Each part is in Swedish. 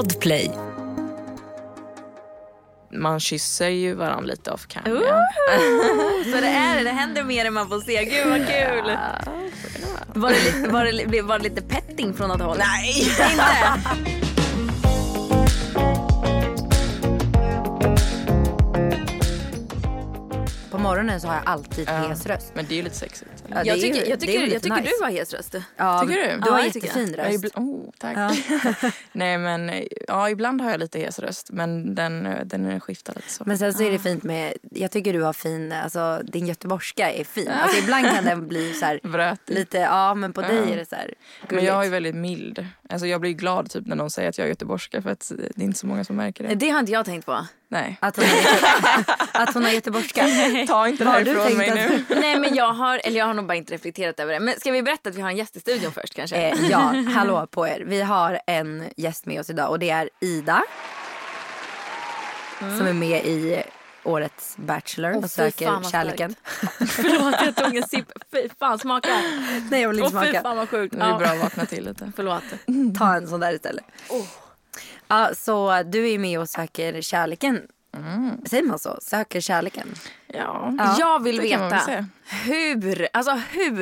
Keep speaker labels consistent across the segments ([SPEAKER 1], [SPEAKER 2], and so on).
[SPEAKER 1] Podplay.
[SPEAKER 2] Man kysser ju varandra lite off cam.
[SPEAKER 3] Ooh.
[SPEAKER 2] Ja.
[SPEAKER 3] Så det är det, det händer mer än man får se. Gud vad kul. Var det, var det, var det lite petting från något håll?
[SPEAKER 2] Nej!
[SPEAKER 3] Inte?
[SPEAKER 4] Morgonen så har jag alltid
[SPEAKER 2] Ja.
[SPEAKER 4] hes röst.
[SPEAKER 2] Men det är ju lite sexigt.
[SPEAKER 4] Ja,
[SPEAKER 3] Jag
[SPEAKER 4] ju-
[SPEAKER 3] tycker, jag
[SPEAKER 4] ju
[SPEAKER 3] tycker,
[SPEAKER 4] lite
[SPEAKER 3] jag tycker
[SPEAKER 4] nice.
[SPEAKER 3] du har hes röst.
[SPEAKER 4] Ja,
[SPEAKER 2] Tycker du?
[SPEAKER 4] Du har
[SPEAKER 3] Ja, jag tycker
[SPEAKER 4] jättefin
[SPEAKER 2] Ja,
[SPEAKER 4] röst.
[SPEAKER 2] ibl- oh, tack. Nej men ja, ibland har jag lite hes röst men den, den skiftar lite så.
[SPEAKER 4] Men sen så är det fint med, jag tycker du har fin, alltså din göteborgska är fin. Alltså ibland kan den bli så här, lite, ja men på dig är det så här
[SPEAKER 2] Men jag är
[SPEAKER 4] gulligt.
[SPEAKER 2] väldigt mild. Alltså jag blir glad typ när någon säger att jag är göteborgska för att det är inte så många som märker det.
[SPEAKER 3] Det har inte jag tänkt på.
[SPEAKER 2] Nej.
[SPEAKER 4] Att hon, är, att hon har göteborgska.
[SPEAKER 2] Ta inte det här ifrån mig
[SPEAKER 4] tänkt
[SPEAKER 2] nu.
[SPEAKER 3] Nej men jag har, eller jag har nog bara inte reflekterat över det. Men ska vi berätta att vi har en gäst i studion först kanske?
[SPEAKER 4] Eh, ja, hallå på er. Vi har en gäst med oss idag och det är Ida. Som är med i årets Bachelor
[SPEAKER 3] Åh,
[SPEAKER 4] och
[SPEAKER 3] fy
[SPEAKER 4] söker kärleken.
[SPEAKER 3] Förlåt jag tog en sipp. Fy fan smaka.
[SPEAKER 4] Nej jag vill inte
[SPEAKER 3] fy
[SPEAKER 4] smaka.
[SPEAKER 3] fan vad sjukt.
[SPEAKER 2] Det är bra att vakna till lite.
[SPEAKER 3] Förlåt.
[SPEAKER 4] Ta en sån där istället. Ja, så du är med och söker kärleken. Säger man så? Söker kärleken?
[SPEAKER 2] Ja.
[SPEAKER 4] Ja,
[SPEAKER 3] jag vill
[SPEAKER 2] väl
[SPEAKER 3] veta
[SPEAKER 2] säga.
[SPEAKER 3] hur, alltså hur,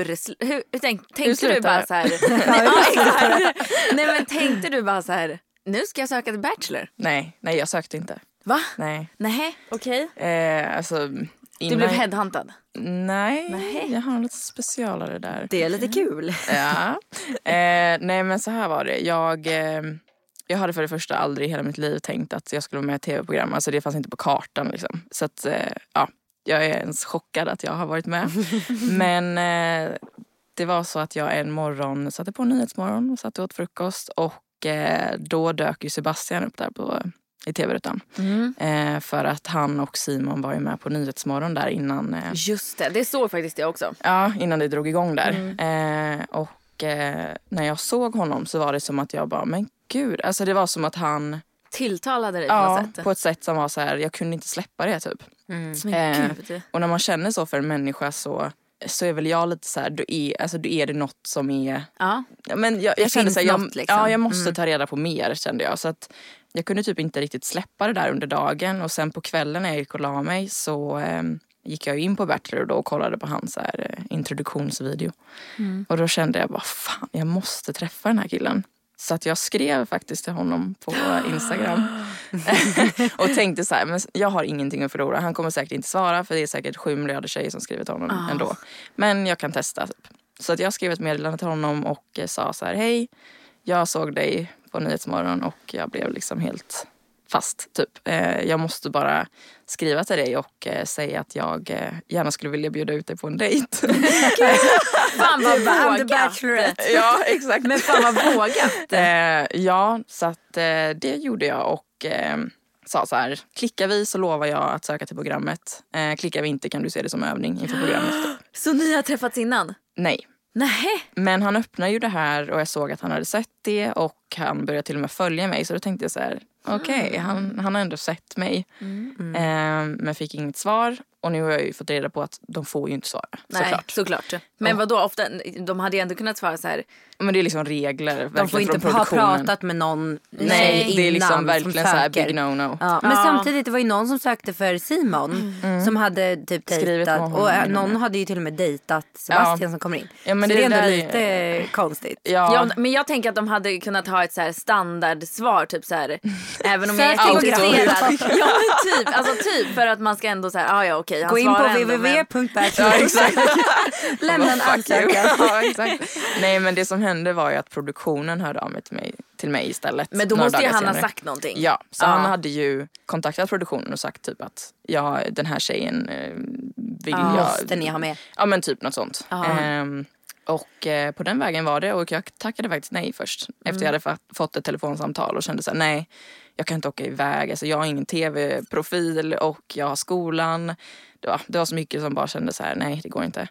[SPEAKER 3] hur tänk, tänkte du bara så här. nej, nej men tänkte du bara så här. Nu ska jag söka till Bachelor.
[SPEAKER 2] Nej, nej jag sökte inte.
[SPEAKER 3] Va?
[SPEAKER 2] Nej.
[SPEAKER 3] Nej, okej.
[SPEAKER 2] Eh, alltså,
[SPEAKER 3] Du blev headhuntad.
[SPEAKER 2] Nej,
[SPEAKER 3] Nej.
[SPEAKER 2] jag har lite specialare där.
[SPEAKER 4] Det är lite kul.
[SPEAKER 2] Ja. Eh, nej men så här var det. Jag, eh, jag hade för det första aldrig i hela mitt liv tänkt att jag skulle vara med i ett tv-program. Alltså det fanns inte på kartan liksom. Så att eh, ja, jag är ens chockad att jag har varit med. men eh, det var så att jag en morgon satte på Nyhetsmorgon och satt och åt frukost. Och eh, då dök ju Sebastian upp där på, i tv-rutan. Eh, för att han och Simon var ju med på Nyhetsmorgon där innan eh,
[SPEAKER 3] Just det, det såg faktiskt jag också.
[SPEAKER 2] Ja, innan det drog igång där. Eh, och eh, när jag såg honom så var det som att jag bara, men gud. Alltså det var som att han,
[SPEAKER 3] Tilltalade dig på
[SPEAKER 2] ja,
[SPEAKER 3] något sätt.
[SPEAKER 2] på ett sätt som var så här, jag kunde inte släppa det typ.
[SPEAKER 3] Men
[SPEAKER 2] Eh,
[SPEAKER 3] gud.
[SPEAKER 2] och när man känner så för en människa så, så är väl jag lite så här, då är, alltså, då är det något som är
[SPEAKER 3] Ja.
[SPEAKER 2] Ja, Men jag, jag kände så här, jag,
[SPEAKER 4] liksom.
[SPEAKER 2] ja, jag måste ta reda på mer kände jag. Så att jag kunde typ inte riktigt släppa det där under dagen. Och sen på kvällen när jag gick och la mig så eh, gick jag in på Bachelor då och kollade på hans här, eh, introduktionsvideo. Och då kände jag bara fan jag måste träffa den här killen. Så att jag skrev faktiskt till honom på Instagram. och tänkte så här, men jag har ingenting att förlora. Han kommer säkert inte svara för det är säkert sju miljarder tjejer som skriver till honom ändå. Men jag kan testa. Typ. Så att jag skrev ett meddelande till honom och eh, sa så här, hej, jag såg dig på Nyhetsmorgon och jag blev liksom helt fast. Typ. Eh, jag måste bara skriva till dig och eh, säga att jag eh, gärna skulle vilja bjuda ut dig på en dejt.
[SPEAKER 3] Fan vad vågat.
[SPEAKER 2] ja, exakt.
[SPEAKER 3] Men fan vad vågat.
[SPEAKER 2] Ja, så att det gjorde jag och sa så här, klickar vi så lovar jag att söka till programmet. Klickar vi inte kan du se det som övning inför programmet.
[SPEAKER 3] Så ni har träffats innan?
[SPEAKER 2] Nej.
[SPEAKER 3] Nej.
[SPEAKER 2] Men han öppnade ju det här och jag såg att han hade sett det och han började till och med följa mig. Så då tänkte jag så här, okej, han, han har ändå sett mig. Eh, men fick inget svar. Och nu har jag ju fått reda på att de får ju inte svara.
[SPEAKER 3] Nej,
[SPEAKER 2] Såklart.
[SPEAKER 3] såklart. Men vad då ofta, de hade ju ändå kunnat svara så här.
[SPEAKER 2] Men det är liksom regler
[SPEAKER 4] De får inte
[SPEAKER 2] från
[SPEAKER 4] ha pratat med någon
[SPEAKER 2] Nej,
[SPEAKER 4] tjej
[SPEAKER 2] det är
[SPEAKER 4] innan
[SPEAKER 2] liksom
[SPEAKER 4] som
[SPEAKER 2] verkligen så här big no-no.
[SPEAKER 4] Ja, men
[SPEAKER 3] Ja.
[SPEAKER 4] samtidigt, det var ju någon som sökte för Simon som hade typ dejtat och äh, någon hade ju till och med dejtat Sebastian som kommer in.
[SPEAKER 2] Ja, men
[SPEAKER 4] så
[SPEAKER 2] det
[SPEAKER 4] det är ändå
[SPEAKER 2] där är-
[SPEAKER 4] lite konstigt.
[SPEAKER 2] Ja,
[SPEAKER 3] Ja, men jag tänker att de hade kunnat ha ett så här standardsvar, typ så här. Även om jag är intresserad. Ja men typ, alltså typ för att man ska ändå säga, ah, ja okej han
[SPEAKER 4] Gå in på
[SPEAKER 3] men-
[SPEAKER 4] www.bachelor.
[SPEAKER 2] ja.
[SPEAKER 4] Lämna en ansökan.
[SPEAKER 2] ja. Nej men det som hände var ju att produktionen hörde av mig till mig, till mig istället.
[SPEAKER 3] Men då måste ju han ha sagt någonting.
[SPEAKER 2] Ja, så
[SPEAKER 3] Ja.
[SPEAKER 2] han hade ju kontaktat produktionen och sagt typ att ja, den här tjejen eh, vill jag...
[SPEAKER 4] Måste ni ha med.
[SPEAKER 2] Ja men typ något sånt.
[SPEAKER 3] Ja.
[SPEAKER 2] Ehm, och eh, på den vägen var det och jag tackade faktiskt nej först. Efter jag hade fa- fått ett telefonsamtal och kände så här, nej jag kan inte åka iväg. Alltså, jag har ingen tv-profil och jag har skolan. Det var, det var så mycket som bara kände så här, nej det går inte.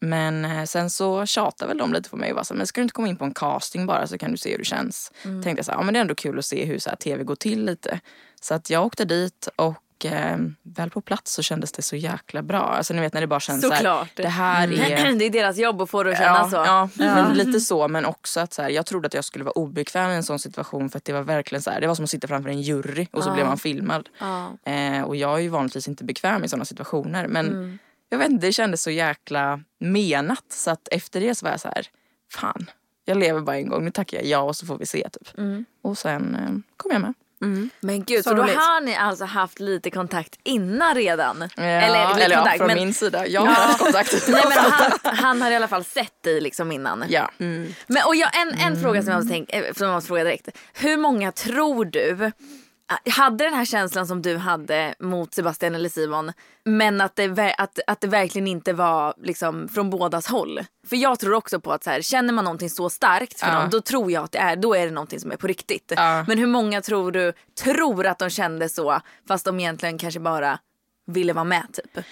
[SPEAKER 2] Men eh, sen så tjatade väl de lite på mig och var så men ska du inte komma in på en casting bara så kan du se hur det känns. Tänkte jag så här, ja men det är ändå kul att se hur så här, tv går till lite. Så att jag åkte dit och eh, väl på plats så kändes det så jäkla bra. Alltså ni vet när det bara känns
[SPEAKER 3] Såklart.
[SPEAKER 2] så här, det här är...
[SPEAKER 3] Det är deras jobb att få det att kännas
[SPEAKER 2] ja,
[SPEAKER 3] så.
[SPEAKER 2] Ja, men lite så. Men också att så här, jag trodde att jag skulle vara obekväm i en sån situation för att det var verkligen så här, det var som att sitta framför en jury och så blev man filmad.
[SPEAKER 3] Ja.
[SPEAKER 2] Eh, och jag är ju vanligtvis inte bekväm i såna situationer men
[SPEAKER 3] Mm.
[SPEAKER 2] Jag vet inte, det kändes så jäkla menat så att efter det så var jag så här, fan, jag lever bara en gång, nu tackar jag ja och så får vi se typ.
[SPEAKER 3] Mm.
[SPEAKER 2] Och sen eh, kom jag med.
[SPEAKER 3] Men gud, så,
[SPEAKER 4] Så
[SPEAKER 3] då har ni alltså haft lite kontakt innan redan?
[SPEAKER 2] Ja,
[SPEAKER 3] eller lite
[SPEAKER 2] eller ja,
[SPEAKER 3] kontakt,
[SPEAKER 2] från
[SPEAKER 3] men,
[SPEAKER 2] min sida, jag har haft kontakt.
[SPEAKER 3] nej, men han, han har i alla fall sett dig liksom innan.
[SPEAKER 2] Ja.
[SPEAKER 3] Men, och jag, en, en fråga som jag måste, tänka, eh, som jag måste fråga direkt. Hur många tror du hade den här känslan som du hade mot Sebastian eller Simon men att det, att, att det verkligen inte var liksom, från bådas håll? För jag tror också på att så här, känner man någonting så starkt för
[SPEAKER 2] Ja.
[SPEAKER 3] någon då tror jag att det är, då är det någonting som är på riktigt.
[SPEAKER 2] Ja.
[SPEAKER 3] Men hur många tror du tror att de kände så fast de egentligen kanske bara ville vara med typ?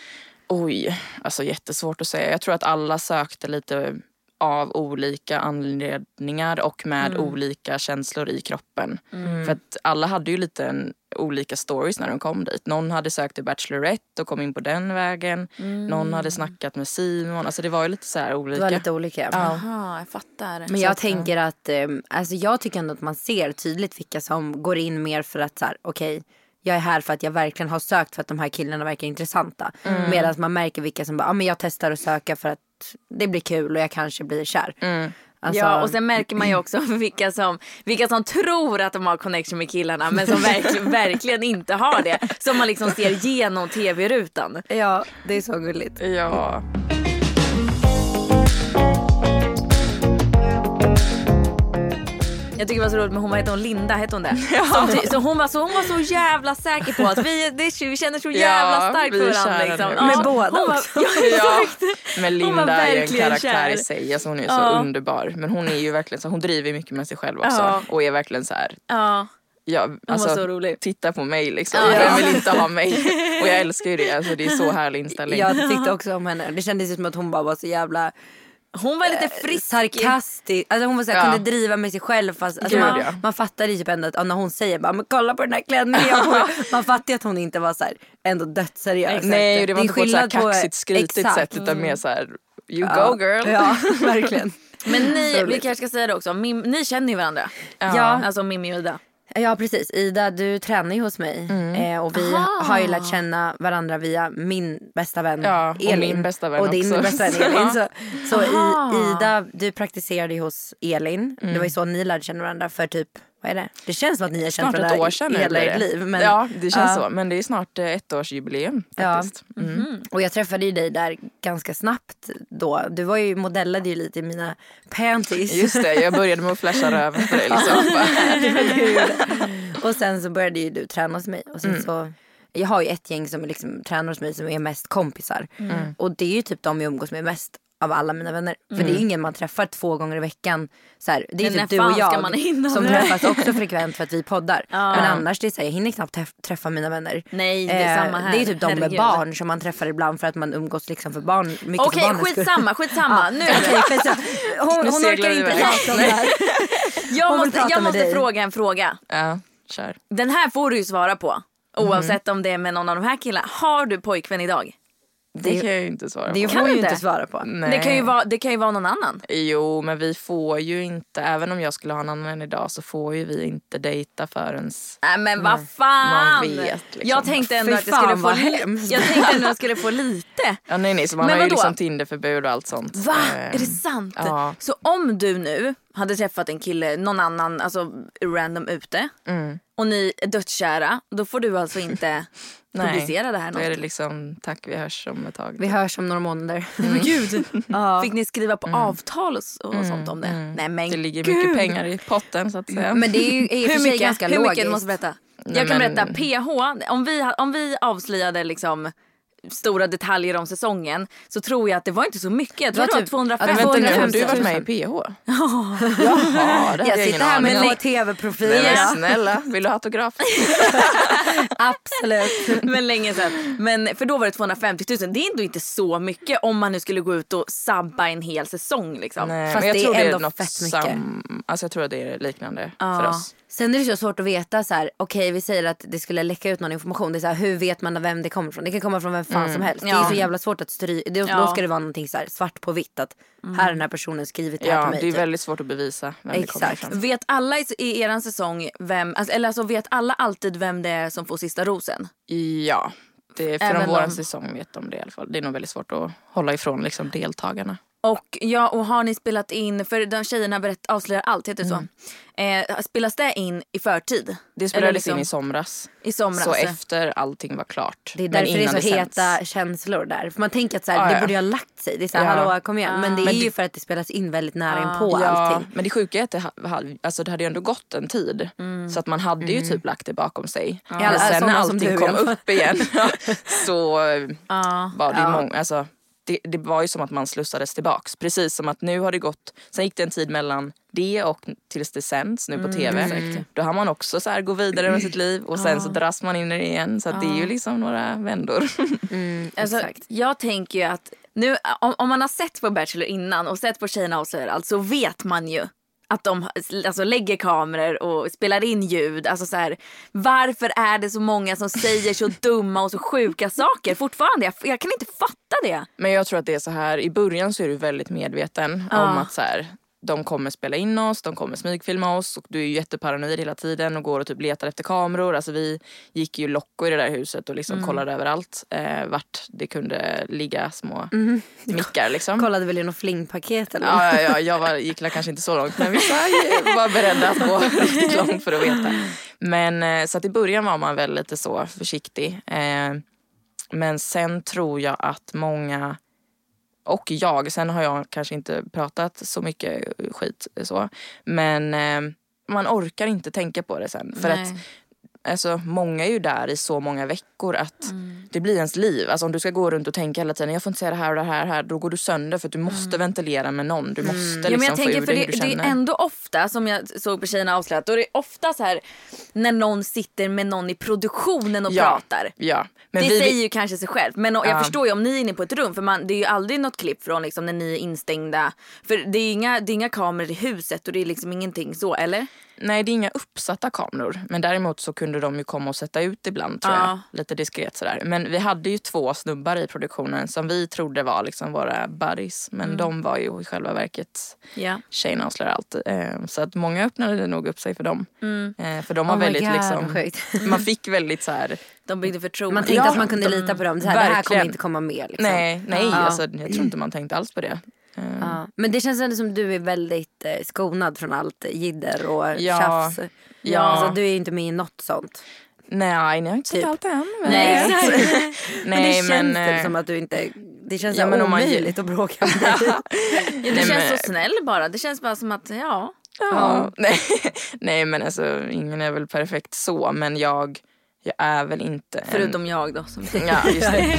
[SPEAKER 2] Oj, alltså jättesvårt att säga. Jag tror att alla sökte lite av olika anledningar och med olika känslor i kroppen. För att alla hade ju lite en, olika stories när de kom dit. Någon hade sökt till Bachelorette och kom in på den vägen. Någon hade snackat med Simon. Alltså det var ju lite så här
[SPEAKER 4] Det
[SPEAKER 2] olika.
[SPEAKER 4] var lite olika.
[SPEAKER 3] Jaha, jag fattar.
[SPEAKER 4] Men jag tänker att, eh, alltså jag tycker ändå att man ser tydligt vilka som går in mer för att så här, okej, jag är här för att jag verkligen har sökt för att de här killarna verkar intressanta.
[SPEAKER 2] Mm.
[SPEAKER 4] Medan man märker vilka som bara, ja men jag testar att söka för att det blir kul och jag kanske blir kär.
[SPEAKER 2] Mm.
[SPEAKER 4] Alltså,
[SPEAKER 3] Ja och sen märker man ju också vilka som, vilka som tror att de har connection med killarna men som verkligen, verkligen inte har det. Som man liksom ser genom tv-rutan.
[SPEAKER 4] ja, det är så gulligt.
[SPEAKER 2] Ja.
[SPEAKER 3] Jag tycker det var så roligt med hon, vad hette hon, Linda hette hon det? Som ty- så, hon var så hon var så jävla säker på att vi, det, vi känner så jävla
[SPEAKER 2] Ja,
[SPEAKER 3] starkt för varandra. Liksom. Ja,
[SPEAKER 4] Med båda
[SPEAKER 3] hon var,
[SPEAKER 4] också.
[SPEAKER 3] Ja,
[SPEAKER 2] Ja,
[SPEAKER 3] exakt.
[SPEAKER 2] men
[SPEAKER 3] Hon var
[SPEAKER 2] Linda är ju en karaktär
[SPEAKER 3] kär.
[SPEAKER 2] i sig. Alltså hon är så
[SPEAKER 3] Ja.
[SPEAKER 2] underbar. Men hon är ju verkligen så, hon driver mycket med sig själv också.
[SPEAKER 3] Ja.
[SPEAKER 2] Och är verkligen så här,
[SPEAKER 3] Ja.
[SPEAKER 2] ja, alltså,
[SPEAKER 3] så rolig.
[SPEAKER 2] titta på mig liksom.
[SPEAKER 3] Ja.
[SPEAKER 2] Vem vill inte ha mig? Och jag älskar ju det. Alltså, det är så härlig inställning.
[SPEAKER 4] Jag tyckte också om henne. Det kändes ju som att hon bara var så jävla
[SPEAKER 3] Hon var lite frisk.
[SPEAKER 4] sarkastisk. Alltså hon var så här,
[SPEAKER 2] Ja.
[SPEAKER 4] kunde driva med sig själv fast alltså
[SPEAKER 2] Gud,
[SPEAKER 4] man,
[SPEAKER 2] ja.
[SPEAKER 4] man fattar ju typ ändå att när hon säger bara men kolla på den här klänningen. Man fattar ju att hon inte var så här, ändå dödsseriös.
[SPEAKER 2] Nej, det var inte på ett så här kaxigt skrytigt
[SPEAKER 4] Exakt.
[SPEAKER 2] sätt utan mer så här, you
[SPEAKER 4] Ja.
[SPEAKER 2] go girl.
[SPEAKER 4] Ja, verkligen.
[SPEAKER 3] Men ni, vi kanske ska säga det också, Mim, ni känner ju varandra.
[SPEAKER 4] Ja.
[SPEAKER 3] Alltså Mimmi och Ida.
[SPEAKER 4] Ja precis, Ida du tränar ju hos mig eh, och vi
[SPEAKER 3] Aha.
[SPEAKER 4] har ju lärt känna varandra via min bästa vän
[SPEAKER 2] Ja, och
[SPEAKER 4] Elin.
[SPEAKER 2] min bästa vän
[SPEAKER 4] och din
[SPEAKER 2] också.
[SPEAKER 4] bästa vän Elin. Så, så i, Ida, du praktiserade ju hos Elin. Det var ju så ni lärde känna varandra för typ, vad är det? Det känns som att ni har känt
[SPEAKER 2] Snart ett
[SPEAKER 4] varandra
[SPEAKER 2] år sedan
[SPEAKER 4] hela ert liv. Men,
[SPEAKER 2] ja, det känns
[SPEAKER 4] Ja.
[SPEAKER 2] så. Men det är snart eh, ettårsjubileum
[SPEAKER 4] Ja.
[SPEAKER 2] faktiskt. Mm.
[SPEAKER 4] Och jag träffade ju dig där ganska snabbt då. Du var ju, modellade ju lite i mina panties.
[SPEAKER 2] Just det, jag började med att flasha röven för dig. Liksom.
[SPEAKER 4] Och sen så började ju du träna hos mig. Och
[SPEAKER 2] Mm.
[SPEAKER 4] sen så, jag har ju ett gäng som liksom tränar hos mig som är mest kompisar.
[SPEAKER 2] Mm.
[SPEAKER 4] Och det är ju typ de jag umgås med mest av alla mina vänner. För det är
[SPEAKER 2] Mm.
[SPEAKER 4] ingen man träffar två gånger i veckan. Så här, det är
[SPEAKER 3] Men
[SPEAKER 4] typ du och jag som
[SPEAKER 3] det?
[SPEAKER 4] träffas också frekvent för att vi poddar.
[SPEAKER 3] Ja.
[SPEAKER 4] Men annars det är så här, jag hinner knappt träff- träffa mina vänner.
[SPEAKER 3] Nej, det är
[SPEAKER 4] Eh,
[SPEAKER 3] samma här.
[SPEAKER 4] Det är typ de med barn som man träffar ibland för att man umgås liksom för barn. mycket för
[SPEAKER 3] Okej,
[SPEAKER 4] skull.
[SPEAKER 3] skitsamma, skitsamma. Nu,
[SPEAKER 4] Okej, skitsamma. hon,
[SPEAKER 2] Nu
[SPEAKER 4] hon orkar inte prata om det här.
[SPEAKER 3] jag måste, jag måste fråga en fråga.
[SPEAKER 2] Ja, kör.
[SPEAKER 3] Den här får du ju svara på. Oavsett om det är med någon av de här killarna. Har du pojkvän idag?
[SPEAKER 2] Det kan jag ju inte svara
[SPEAKER 4] Det
[SPEAKER 2] på.
[SPEAKER 4] får
[SPEAKER 3] du
[SPEAKER 4] ju
[SPEAKER 3] inte?
[SPEAKER 4] svara på.
[SPEAKER 2] Nej.
[SPEAKER 3] Det kan, ju vara, det kan ju vara någon annan.
[SPEAKER 2] Jo, men vi får ju inte, även om jag skulle ha en annan idag så får ju vi inte dejta förrän
[SPEAKER 3] Nej men vad fan.
[SPEAKER 2] Man vet, liksom.
[SPEAKER 3] Jag tänkte ändå
[SPEAKER 4] Fy
[SPEAKER 3] att jag skulle få
[SPEAKER 4] hemskt.
[SPEAKER 3] Jag tänkte ändå att jag skulle få lite.
[SPEAKER 2] Ja, nej, nej, så man
[SPEAKER 3] Men
[SPEAKER 2] har ju liksom Tinderförbud och allt sånt.
[SPEAKER 3] Va?
[SPEAKER 2] Eh,
[SPEAKER 3] Är det sant?
[SPEAKER 2] ja.
[SPEAKER 3] Så om du nu hade träffat en kille, någon annan, alltså random ute
[SPEAKER 2] Mm.
[SPEAKER 3] och ni är dödskära, då får du alltså inte publicera det här
[SPEAKER 2] Då är det
[SPEAKER 3] något?
[SPEAKER 2] liksom tack vi hörs om ett tag.
[SPEAKER 4] Vi hörs om några månader.
[SPEAKER 3] Men gud.
[SPEAKER 4] Ja.
[SPEAKER 3] Fick ni skriva på avtal och, och sånt om det? Nej men
[SPEAKER 2] det ligger
[SPEAKER 3] gud.
[SPEAKER 2] mycket pengar i potten så att säga.
[SPEAKER 4] Men det är ju i och för
[SPEAKER 3] Hur
[SPEAKER 4] sig
[SPEAKER 3] mycket?
[SPEAKER 4] ganska
[SPEAKER 3] Hur
[SPEAKER 4] logiskt.
[SPEAKER 3] mycket? Du måste berätta.
[SPEAKER 2] Nej,
[SPEAKER 3] Jag kan
[SPEAKER 2] men-
[SPEAKER 3] berätta, PH, om vi, om vi avslöjade liksom stora detaljer om säsongen så tror jag att det var inte så mycket. Jag tror
[SPEAKER 4] Det
[SPEAKER 3] det
[SPEAKER 4] var
[SPEAKER 3] var
[SPEAKER 4] typ-
[SPEAKER 3] 250
[SPEAKER 2] Men vänta nu, har
[SPEAKER 4] 250
[SPEAKER 2] du varit med i PH? Jaha, det
[SPEAKER 4] Jag
[SPEAKER 2] jag
[SPEAKER 4] sitter här med
[SPEAKER 2] om.
[SPEAKER 4] två tv-profiler.
[SPEAKER 2] Nej,
[SPEAKER 4] Ja,
[SPEAKER 2] snälla, vill du ha autograf?
[SPEAKER 4] Absolut.
[SPEAKER 3] Men länge sedan. Men, för då var det 250 000. Det är ändå inte så mycket om man nu skulle gå ut och sabba en hel säsong. Liksom.
[SPEAKER 2] Nej,
[SPEAKER 4] Fast
[SPEAKER 2] men jag
[SPEAKER 4] det är
[SPEAKER 2] tror det är
[SPEAKER 4] ändå
[SPEAKER 2] något
[SPEAKER 4] fett mycket.
[SPEAKER 2] sam... Alltså jag tror att det är liknande
[SPEAKER 3] Ja.
[SPEAKER 2] för oss.
[SPEAKER 4] Sen är det så svårt att veta så här, okej vi säger att det skulle läcka ut någon information. Det är så här, hur vet man vem det kommer från? Det kan komma från vem fan som helst. Det är
[SPEAKER 3] Ja.
[SPEAKER 4] så jävla svårt att stryka. Då,
[SPEAKER 3] Ja.
[SPEAKER 4] då ska det vara någonting så här, svart på vitt att här har den här personen skrivit det här
[SPEAKER 2] Ja,
[SPEAKER 4] till mig.
[SPEAKER 2] det är
[SPEAKER 4] typ.
[SPEAKER 2] väldigt svårt att bevisa vem det kommer
[SPEAKER 4] Exakt.
[SPEAKER 2] ifrån.
[SPEAKER 3] Vet alla i, i eran säsong vem, alltså, eller alltså vet alla alltid vem det är som får sista rosen?
[SPEAKER 2] Ja, det, från vår
[SPEAKER 3] de-
[SPEAKER 2] säsong vet de det i alla fall. Det är nog väldigt svårt att hålla ifrån liksom, deltagarna.
[SPEAKER 3] Och ja, och har ni spelat in, för de tjejerna berätt, avslöjar allt, heter det så? Eh, spelas det in i förtid?
[SPEAKER 2] Det spelades
[SPEAKER 3] liksom
[SPEAKER 2] in i somras.
[SPEAKER 3] I somras?
[SPEAKER 2] Så efter allting var klart.
[SPEAKER 4] Det är
[SPEAKER 2] Men
[SPEAKER 4] därför det är så
[SPEAKER 2] sänds.
[SPEAKER 4] heta känslor där. För man tänker att så här,
[SPEAKER 2] Ja,
[SPEAKER 4] det
[SPEAKER 2] ja.
[SPEAKER 4] borde ju ha lagt sig. Det är så här,
[SPEAKER 2] Ja.
[SPEAKER 4] hallå kom igen. Men det är
[SPEAKER 2] Men
[SPEAKER 4] ju
[SPEAKER 2] det-
[SPEAKER 4] för att det spelas in väldigt nära inpå
[SPEAKER 2] Ja,
[SPEAKER 4] allting.
[SPEAKER 2] men det sjuka är att det, alltså det hade ju ändå gått en tid. Så att man hade ju typ lagt det bakom sig. Men
[SPEAKER 4] Alla-
[SPEAKER 2] sen när allting kom upp igen så var det ju många, alltså, det, det var ju som att man slussades tillbaks. Precis som att nu har det gått, sen gick det en tid mellan det och tills det sänds nu på tv. Då har man också så här gå vidare med sitt liv och sen så dras man in i det igen. Så det är ju liksom några vändor.
[SPEAKER 3] Alltså,
[SPEAKER 4] Exakt.
[SPEAKER 3] jag tänker ju att nu, om, om man har sett på Bachelor innan och sett på Tjejerna avslöjar allt så vet man ju att de alltså, lägger kameror och spelar in ljud. Alltså, så här, varför är det så många som säger så dumma och så sjuka saker fortfarande? Jag, jag kan inte fatta det.
[SPEAKER 2] Men jag tror att det är så här, i början så är du väldigt medveten om att så här, de kommer spela in oss, de kommer smygfilma oss och du är ju jätteparanoid hela tiden och går och typ letar efter kameror. Alltså vi gick ju locko i det där huset och liksom kollade överallt eh, vart det kunde ligga små mickar liksom.
[SPEAKER 4] Kollade väl i något flingpaket eller
[SPEAKER 2] Ja, ja, ja, jag var, gick kanske inte så långt men vissa var beredda att gå riktigt långt för att veta. Men eh, så att i början var man väl lite så försiktig. Eh, men sen tror jag att många och jag, sen har jag kanske inte pratat så mycket skit så. Men eh, man orkar inte tänka på det sen. För
[SPEAKER 3] Nej.
[SPEAKER 2] att alltså, många är ju där i så många veckor att det blir ens liv. Alltså, om du ska gå runt och tänka hela tiden, jag får inte säga det här och det här, här då går du sönder för att du måste ventilera med någon. Du måste liksom
[SPEAKER 3] Ja, men jag
[SPEAKER 2] få
[SPEAKER 3] tänker
[SPEAKER 2] ur
[SPEAKER 3] för det,
[SPEAKER 2] du
[SPEAKER 3] det är ändå ofta som jag såg på Tjejerna avslöjat. Då är det ofta så här när någon sitter med någon i produktionen och
[SPEAKER 2] Ja,
[SPEAKER 3] pratar.
[SPEAKER 2] Ja. Men
[SPEAKER 3] det
[SPEAKER 2] vi,
[SPEAKER 3] säger ju kanske sig själv. Men jag
[SPEAKER 2] Ja.
[SPEAKER 3] förstår ju om ni är inne på ett rum. För man, det är ju aldrig något klipp från liksom, när ni är instängda. För det är, inga, det är inga kameror i huset och det är liksom ingenting så, eller?
[SPEAKER 2] Nej, det är inga uppsatta kameror. Men däremot så kunde de ju komma och sätta ut ibland tror
[SPEAKER 3] Ja.
[SPEAKER 2] jag. Lite diskret sådär. Men vi hade ju två snubbar i produktionen som vi trodde var liksom våra buddies. Men
[SPEAKER 3] Mm.
[SPEAKER 2] de var ju i själva verket
[SPEAKER 3] Ja.
[SPEAKER 2] tjejerna avslöjar allt. Eh, Så att många öppnade nog upp sig för dem.
[SPEAKER 3] Mm.
[SPEAKER 2] Eh, För de var
[SPEAKER 4] Oh
[SPEAKER 2] väldigt
[SPEAKER 4] God,
[SPEAKER 2] liksom, man fick väldigt så här,
[SPEAKER 3] De byggde förtroende.
[SPEAKER 4] Man tänkte
[SPEAKER 2] Ja,
[SPEAKER 4] att man kunde
[SPEAKER 2] de-
[SPEAKER 4] lita på dem. Så här, det här kommer inte komma med. Liksom.
[SPEAKER 2] nej, nej,
[SPEAKER 4] Ja.
[SPEAKER 2] alltså, jag tror inte man tänkte alls på det. Eh,
[SPEAKER 4] Ja. Men det känns ändå som du är väldigt eh, skonad från allt jidder och
[SPEAKER 2] Ja.
[SPEAKER 4] tjafs.
[SPEAKER 2] Ja.
[SPEAKER 4] Alltså, du är inte med i något sånt.
[SPEAKER 2] Nej, ni har inte sett
[SPEAKER 4] Typ.
[SPEAKER 2] allt än. Men...
[SPEAKER 3] Nej, exakt.
[SPEAKER 4] men det
[SPEAKER 2] Nej,
[SPEAKER 4] känns
[SPEAKER 2] men,
[SPEAKER 4] det
[SPEAKER 2] eh,
[SPEAKER 4] som att du inte... Det känns
[SPEAKER 2] Ja, men om man-
[SPEAKER 4] omöjligt att bråka med dig.
[SPEAKER 3] Ja, du
[SPEAKER 2] Nej,
[SPEAKER 3] känns
[SPEAKER 2] men-
[SPEAKER 3] så snäll bara. Det känns bara som att, ja.
[SPEAKER 2] Ja. Nej, nej men alltså ingen är väl perfekt så men jag, jag är väl inte en...
[SPEAKER 3] Förutom jag då. Som...
[SPEAKER 2] Ja, just det.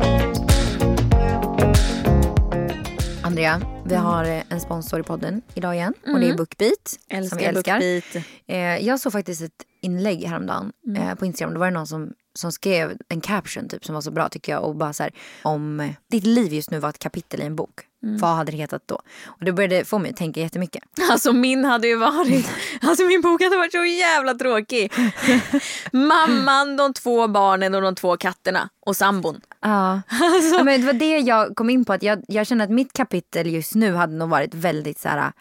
[SPEAKER 4] Andrea, vi har eh, en sponsor i podden idag igen. Och det är Bookbeat. som vi
[SPEAKER 3] Älskar
[SPEAKER 4] älskar.
[SPEAKER 3] BookBeat.
[SPEAKER 4] Eh, jag såg faktiskt ett inlägg häromdagen eh, på Instagram. Då var det någon som, som skrev en caption typ, som var så bra tycker jag. Och bara så här, om eh, ditt liv just nu var ett kapitel i en bok. Vad hade det hetat då? Och det började få mig att tänka jättemycket.
[SPEAKER 3] Alltså min hade ju varit, alltså min bok hade varit så jävla tråkig. Mamman, de två barnen och de två katterna och sambon.
[SPEAKER 4] Ja. ja, men det var det jag kom in på. att Jag, jag känner att mitt kapitel just nu hade nog varit väldigt så här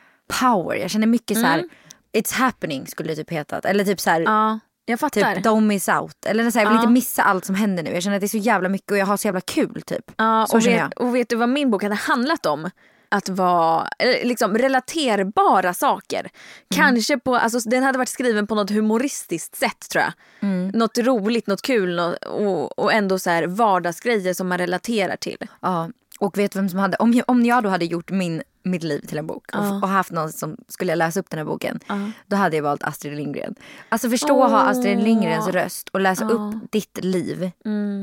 [SPEAKER 4] power. Jag känner mycket så här, it's happening skulle det typ hetat. Eller typ så här,
[SPEAKER 3] Ja, jag fattar.
[SPEAKER 4] typ don't miss out. Eller så här, jag vill
[SPEAKER 3] Ja.
[SPEAKER 4] inte missa allt som händer nu. Jag känner att det är så jävla mycket och jag har så jävla kul typ.
[SPEAKER 3] Ja, och, vet, och vet du vad min bok hade handlat om? Att vara liksom relaterbara saker. Kanske på, alltså den hade varit skriven på något humoristiskt sätt tror jag. Något roligt, något kul nå- och, och ändå så här vardagsgrejer som man relaterar till.
[SPEAKER 4] Ja, och vet vem som hade, om jag, om jag då hade gjort min, mitt liv till en bok och, och haft någon som skulle läsa upp den här boken. Då hade jag valt Astrid Lindgren. Alltså förstå att ha Astrid Lindgrens röst och läsa upp ditt liv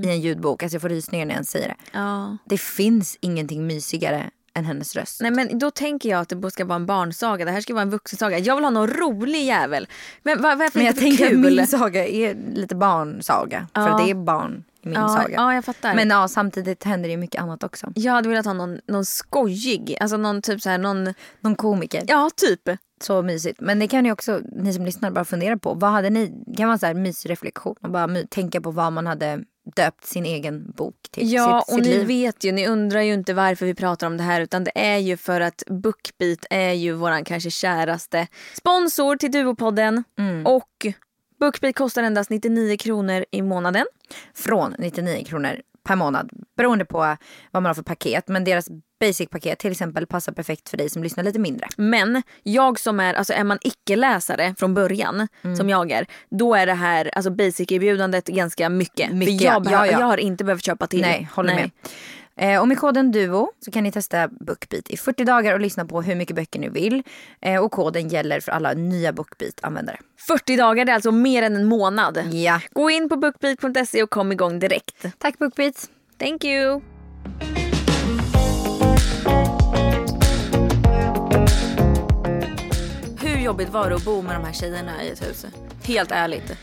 [SPEAKER 4] i en ljudbok. Alltså jag får rysningar när jag säger det. Det finns ingenting mysigare än hennes röst.
[SPEAKER 3] Nej men då tänker jag att det ska vara en barnsaga. Det här ska vara en vuxensaga. Jag vill ha någon rolig jävel. Men vad, varför
[SPEAKER 4] Men jag tänker att
[SPEAKER 3] kul?
[SPEAKER 4] min saga är lite barnsaga. För
[SPEAKER 3] Ja.
[SPEAKER 4] det är barn i min
[SPEAKER 3] ja,
[SPEAKER 4] saga.
[SPEAKER 3] ja, jag fattar.
[SPEAKER 4] Men ja, samtidigt händer det ju mycket annat också.
[SPEAKER 3] jag hade velat ha någon, någon skojig, alltså någon typ så här, någon,
[SPEAKER 4] Någon komiker.
[SPEAKER 3] ja typ.
[SPEAKER 4] Så mysigt. Men det kan ni också, ni som lyssnar, bara fundera på. Vad hade ni, det kan vara här mysig reflektion och bara my, tänka på vad man hade döpt sin egen bok till.
[SPEAKER 3] Ja
[SPEAKER 4] sitt,
[SPEAKER 3] och
[SPEAKER 4] sitt
[SPEAKER 3] ni
[SPEAKER 4] liv.
[SPEAKER 3] vet ju, ni undrar ju inte varför vi pratar om det här utan det är ju för att Bookbeat är ju våran kanske käraste sponsor till Duopodden. Och Bookbeat kostar endast 99 kronor i månaden.
[SPEAKER 4] Från 99 kronor per månad. Beroende på vad man har för paket. Men deras basic-paket till exempel passar perfekt för dig som lyssnar lite mindre.
[SPEAKER 3] Men jag som är, alltså är man icke-läsare från början,
[SPEAKER 4] Mm.
[SPEAKER 3] som jag är, då är det här alltså basic-erbjudandet ganska mycket.
[SPEAKER 4] Mycket,
[SPEAKER 3] För jag,
[SPEAKER 4] ja, ja.
[SPEAKER 3] jag har inte behövt köpa till.
[SPEAKER 4] Nej, håller med. Eh, och med koden DUO så kan ni testa Bookbeat i 40 dagar och lyssna på hur mycket böcker ni vill. Eh, och koden gäller för alla nya Bookbeat-användare.
[SPEAKER 3] 40 dagar, det är alltså mer än en månad.
[SPEAKER 4] Ja.
[SPEAKER 3] Gå in på bookbeat.se och kom igång direkt.
[SPEAKER 4] Tack Bookbeat.
[SPEAKER 3] Thank you! Hur jobbigt var det att bo med de här tjejerna i ett hus? Helt ärligt.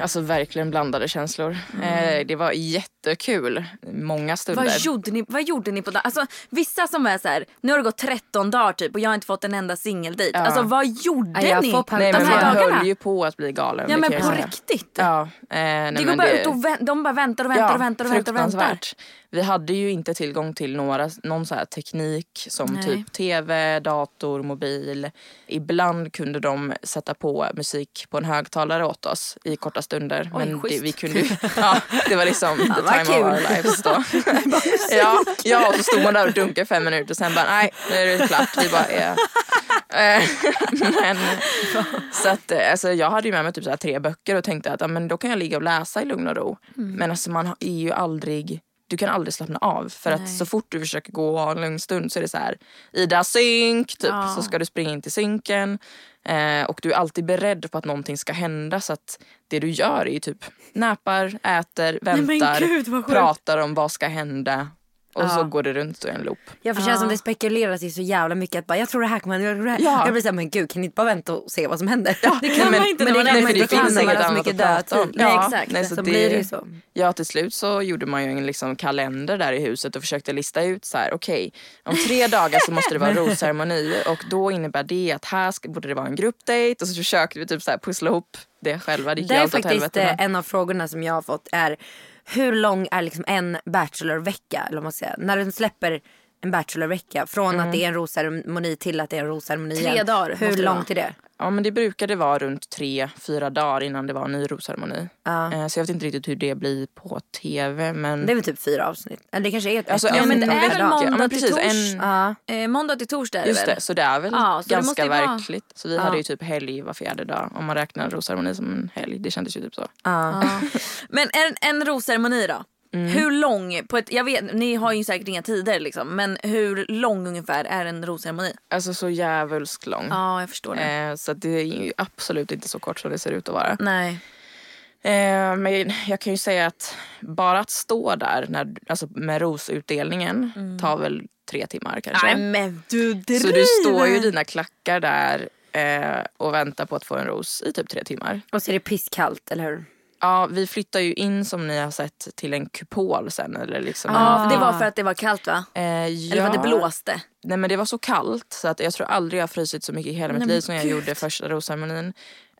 [SPEAKER 2] Alltså verkligen blandade känslor.
[SPEAKER 3] Mm.
[SPEAKER 2] Eh, det var jättekul. Många stunder.
[SPEAKER 3] Vad gjorde, ni, vad gjorde ni på dagen? Alltså, vissa som är så här, nu har det gått 13 dagar typ och jag har inte fått en enda singeldejt.
[SPEAKER 2] Ja.
[SPEAKER 3] Alltså vad gjorde
[SPEAKER 4] har
[SPEAKER 3] ni
[SPEAKER 2] Nej men
[SPEAKER 3] här
[SPEAKER 2] man
[SPEAKER 3] dagarna?
[SPEAKER 2] höll ju på att bli galen.
[SPEAKER 3] Ja men på riktigt.
[SPEAKER 2] Ja, eh, nej,
[SPEAKER 3] det går bara
[SPEAKER 2] det-
[SPEAKER 3] ut och vä- de bara väntar och väntar och väntar och väntar och väntar.
[SPEAKER 2] fruktansvärt. Vi hade ju inte tillgång till några, någon så teknik som
[SPEAKER 3] Nej.
[SPEAKER 2] typ tv, dator, mobil. Ibland kunde de sätta på musik på en högtalare åt oss i korta stunder.
[SPEAKER 3] Oj,
[SPEAKER 2] men det, vi kunde ja, det var liksom the
[SPEAKER 3] vad
[SPEAKER 2] time of our
[SPEAKER 3] kul.
[SPEAKER 2] lives då. ja, ja, och så stod man där och dunkade fem minuter och sen bara nej, nu är det klart. Vi bara, ja. Eh, men, så att, eh, alltså, jag hade ju med mig typ så här tre böcker och tänkte att ja, men då kan jag ligga och läsa i lugn och ro.
[SPEAKER 3] Mm.
[SPEAKER 2] Men alltså, man är ju aldrig, du kan aldrig slappna av. För att så fort du försöker gå och ha en lugn stund så är det så här Ida synk, typ.
[SPEAKER 3] Ja.
[SPEAKER 2] så ska du springa in till synken. Eh, och du är alltid beredd på att någonting ska hända så att det du gör är ju typ näpar, äter, väntar,
[SPEAKER 3] gud, vad sjukt.
[SPEAKER 2] pratar om vad ska hända. Och så går det runt i en loop.
[SPEAKER 5] Jag får känna som det spekuleras i så jävla mycket. Att bara, jag tror det här kommer hända. Jag, tror det här.
[SPEAKER 2] Ja.
[SPEAKER 5] jag blir såhär, men gud kan ni inte bara vänta och se vad som händer?
[SPEAKER 2] det kan
[SPEAKER 5] men,
[SPEAKER 2] man inte
[SPEAKER 5] men det, men det
[SPEAKER 2] Det finns inget annat
[SPEAKER 5] mycket
[SPEAKER 2] att prata om.
[SPEAKER 5] dödtid.
[SPEAKER 3] Nej,
[SPEAKER 2] Ja,
[SPEAKER 3] exakt.
[SPEAKER 2] nej, så
[SPEAKER 5] så
[SPEAKER 2] det-
[SPEAKER 5] blir det ju så.
[SPEAKER 2] Ja, till slut så gjorde man ju en liksom kalender där i huset och försökte lista ut så här, okej, om tre dagar så måste det vara rosceremoni och då innebär det att här ska, borde det vara en gruppdate och så försökte vi typ så här pussla ihop det själva. Det gick
[SPEAKER 5] Det är faktiskt
[SPEAKER 2] helvete.
[SPEAKER 5] eh,
[SPEAKER 2] men-
[SPEAKER 5] en av frågorna som jag har fått är hur lång är liksom en bachelorvecka? Eller man säga. När den släpper en bachelorvecka från
[SPEAKER 2] Mm.
[SPEAKER 5] att det är en rosceremoni till att det är en rosceremoni
[SPEAKER 3] Tre
[SPEAKER 5] igen.
[SPEAKER 3] dagar
[SPEAKER 5] Hur långt är det?
[SPEAKER 2] Ja men det brukade vara runt tre, fyra dagar innan det var en ny rosceremoni.
[SPEAKER 5] Ja.
[SPEAKER 2] Eh, Så jag vet inte riktigt hur det blir på tv men...
[SPEAKER 5] Det är väl typ fyra avsnitt. Eller det kanske är ett
[SPEAKER 2] Alltså, ja,
[SPEAKER 3] men det är väl
[SPEAKER 5] dag.
[SPEAKER 3] måndag
[SPEAKER 2] Ja, men
[SPEAKER 3] till
[SPEAKER 2] precis,
[SPEAKER 3] tors.
[SPEAKER 2] en-
[SPEAKER 5] Ja.
[SPEAKER 3] Eh, måndag till torsdag är det
[SPEAKER 2] Just det, så det är väl
[SPEAKER 3] Ja, så det måste
[SPEAKER 2] ganska
[SPEAKER 3] vara-
[SPEAKER 2] verkligt. Så vi hade ju typ helg var fjärde dag om man räknar rosceremoni som en helg. Det kändes ju typ så.
[SPEAKER 5] Ja.
[SPEAKER 3] Men en, en rosceremoni då?
[SPEAKER 2] Mm.
[SPEAKER 3] Hur lång, på ett, jag vet, ni har ju säkert inga tider liksom, men hur lång ungefär är en rosceremoni?
[SPEAKER 2] Alltså så jävulskt lång.
[SPEAKER 3] Ja, jag förstår det.
[SPEAKER 2] Eh, så att det är ju absolut inte så kort som det ser ut att vara.
[SPEAKER 3] Nej.
[SPEAKER 2] Eh, men jag kan ju säga att bara att stå där när, alltså med rosutdelningen tar väl tre timmar kanske.
[SPEAKER 3] Nej men du driver!
[SPEAKER 2] så du står ju i dina klackar där eh, och väntar på att få en ros i typ tre timmar.
[SPEAKER 5] Och så är det pisskallt, eller hur?
[SPEAKER 2] Ja, vi flyttar ju in som ni har sett till en kupol sen. Eller liksom
[SPEAKER 3] Ja, för det var för att det var kallt va?
[SPEAKER 2] Eh,
[SPEAKER 3] Eller för att det blåste?
[SPEAKER 2] Nej men det var så kallt så att jag tror aldrig jag har frysit så mycket i hela mitt
[SPEAKER 3] men
[SPEAKER 2] liv som jag
[SPEAKER 3] gud.
[SPEAKER 2] gjorde första rosceremonin.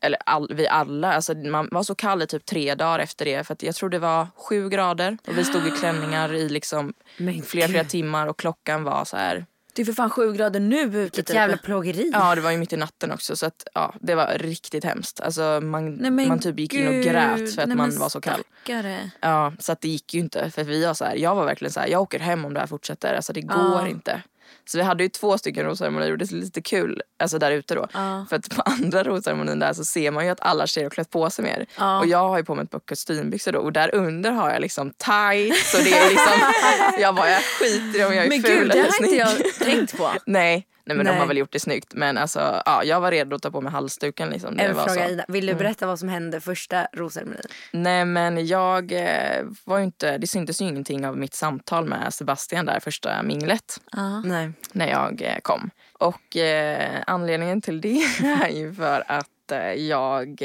[SPEAKER 2] Eller all, vi alla, alltså man var så kall i typ tre dagar efter det för att jag tror det var sju grader och vi stod i klänningar i liksom
[SPEAKER 5] Men
[SPEAKER 2] flera, flera timmar och klockan var så här.
[SPEAKER 3] Det är för fan sju grader nu ute
[SPEAKER 5] Vilket
[SPEAKER 3] typ.
[SPEAKER 5] jävla plågeri.
[SPEAKER 2] Ja det var ju mitt i natten också så att ja det var riktigt hemskt. Alltså man,
[SPEAKER 3] Nej,
[SPEAKER 2] man typ gick in och
[SPEAKER 3] gud.
[SPEAKER 2] grät för att
[SPEAKER 3] Nej,
[SPEAKER 2] man var så kall.
[SPEAKER 3] stackare.
[SPEAKER 2] Ja så att det gick ju inte för vi var så här, jag var verkligen så här, jag åker hem om det här fortsätter, alltså det går
[SPEAKER 3] Ja.
[SPEAKER 2] inte. Så vi hade ju två stycken rosceremonier och det är lite kul alltså där ute då. För att på andra rosceremonin där så ser man ju att alla tjejer har klätt på sig mer. Och jag har ju på mig ett par kostymbyxor då och där under har jag liksom tights och det är liksom, jag bara jag skiter i om jag är
[SPEAKER 3] Men
[SPEAKER 2] ful
[SPEAKER 3] gud, det
[SPEAKER 2] eller
[SPEAKER 3] har inte
[SPEAKER 2] snygg.
[SPEAKER 3] jag tänkt på.
[SPEAKER 2] Nej, nej men
[SPEAKER 4] Nej.
[SPEAKER 2] de har väl gjort det snyggt men alltså ja, jag var redo att ta på mig halsduken liksom. Det
[SPEAKER 4] En
[SPEAKER 2] var
[SPEAKER 4] fråga
[SPEAKER 2] så.
[SPEAKER 4] Ida, vill du berätta vad som hände första rosceremonin?
[SPEAKER 2] Nej men jag eh, var ju inte, det syntes ju ingenting av mitt samtal med Sebastian där första minglet
[SPEAKER 4] Nej.
[SPEAKER 2] när jag eh, kom. Och eh, anledningen till det är ju för att eh, jag